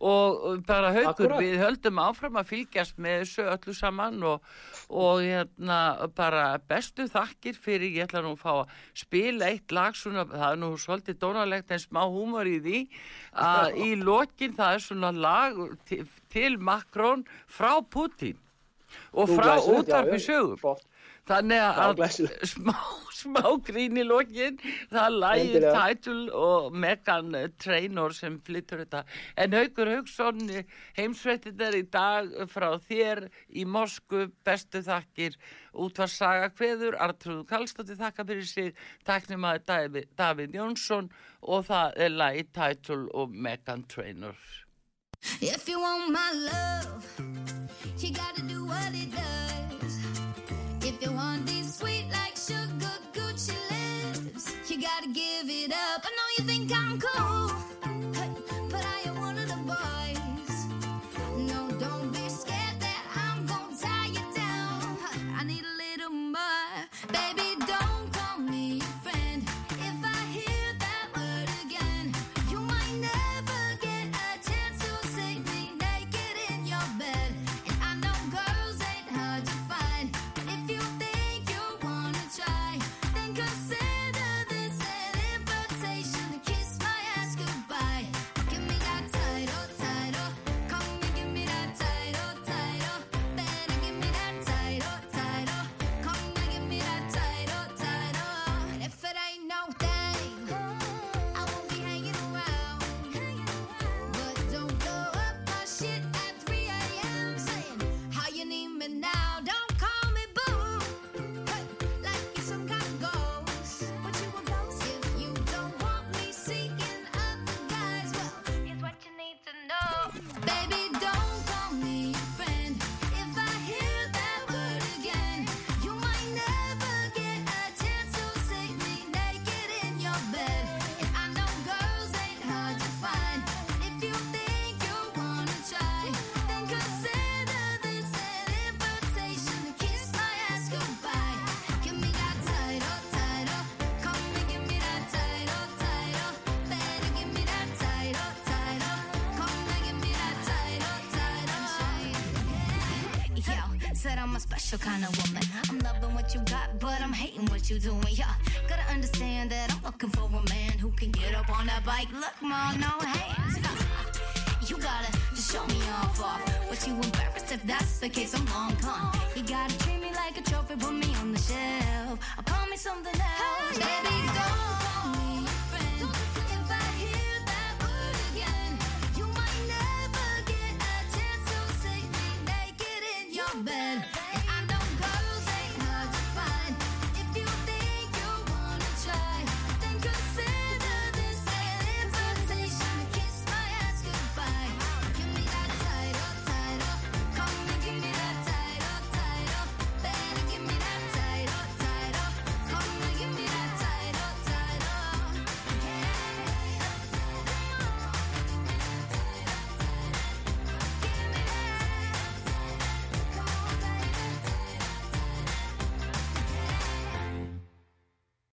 og bara haugur Akkurat. við höldum áfram að fylgjast með þessu öllu saman og, og hérna bara bestu þakkir fyrir ég ætla nú að fá að spila eitt lag svona, það er nú svolítið dónalegt en smá húmor í því að í lokin það er svona lag til, til Makrón frá Putin og frá útarpi sögum þannig að smá smá grín í lokin. Það lægir Title og Megan Trainor sem flyttur þetta. En Haugur Haugsson heimsveitin er í dag frá þér í Mosku, bestu þakkir. Útvarsaga hveður Artrúð Kallstóttir þakka fyrir sig. Taknum að David, David Jónsson og það er lægir Title og Megan Trainor. If you want my love you gotta do what it does If you want these sweet special kind of woman. I'm loving what you got, but I'm hating what you doing. Yeah, gotta understand that I'm looking for a man who can get up on that bike. Look, ma, no hands. You gotta just show me off off. What you embarrassed if that's the case? I'm long gone. You gotta treat me like a trophy, put me on the shelf. I promise something else, baby.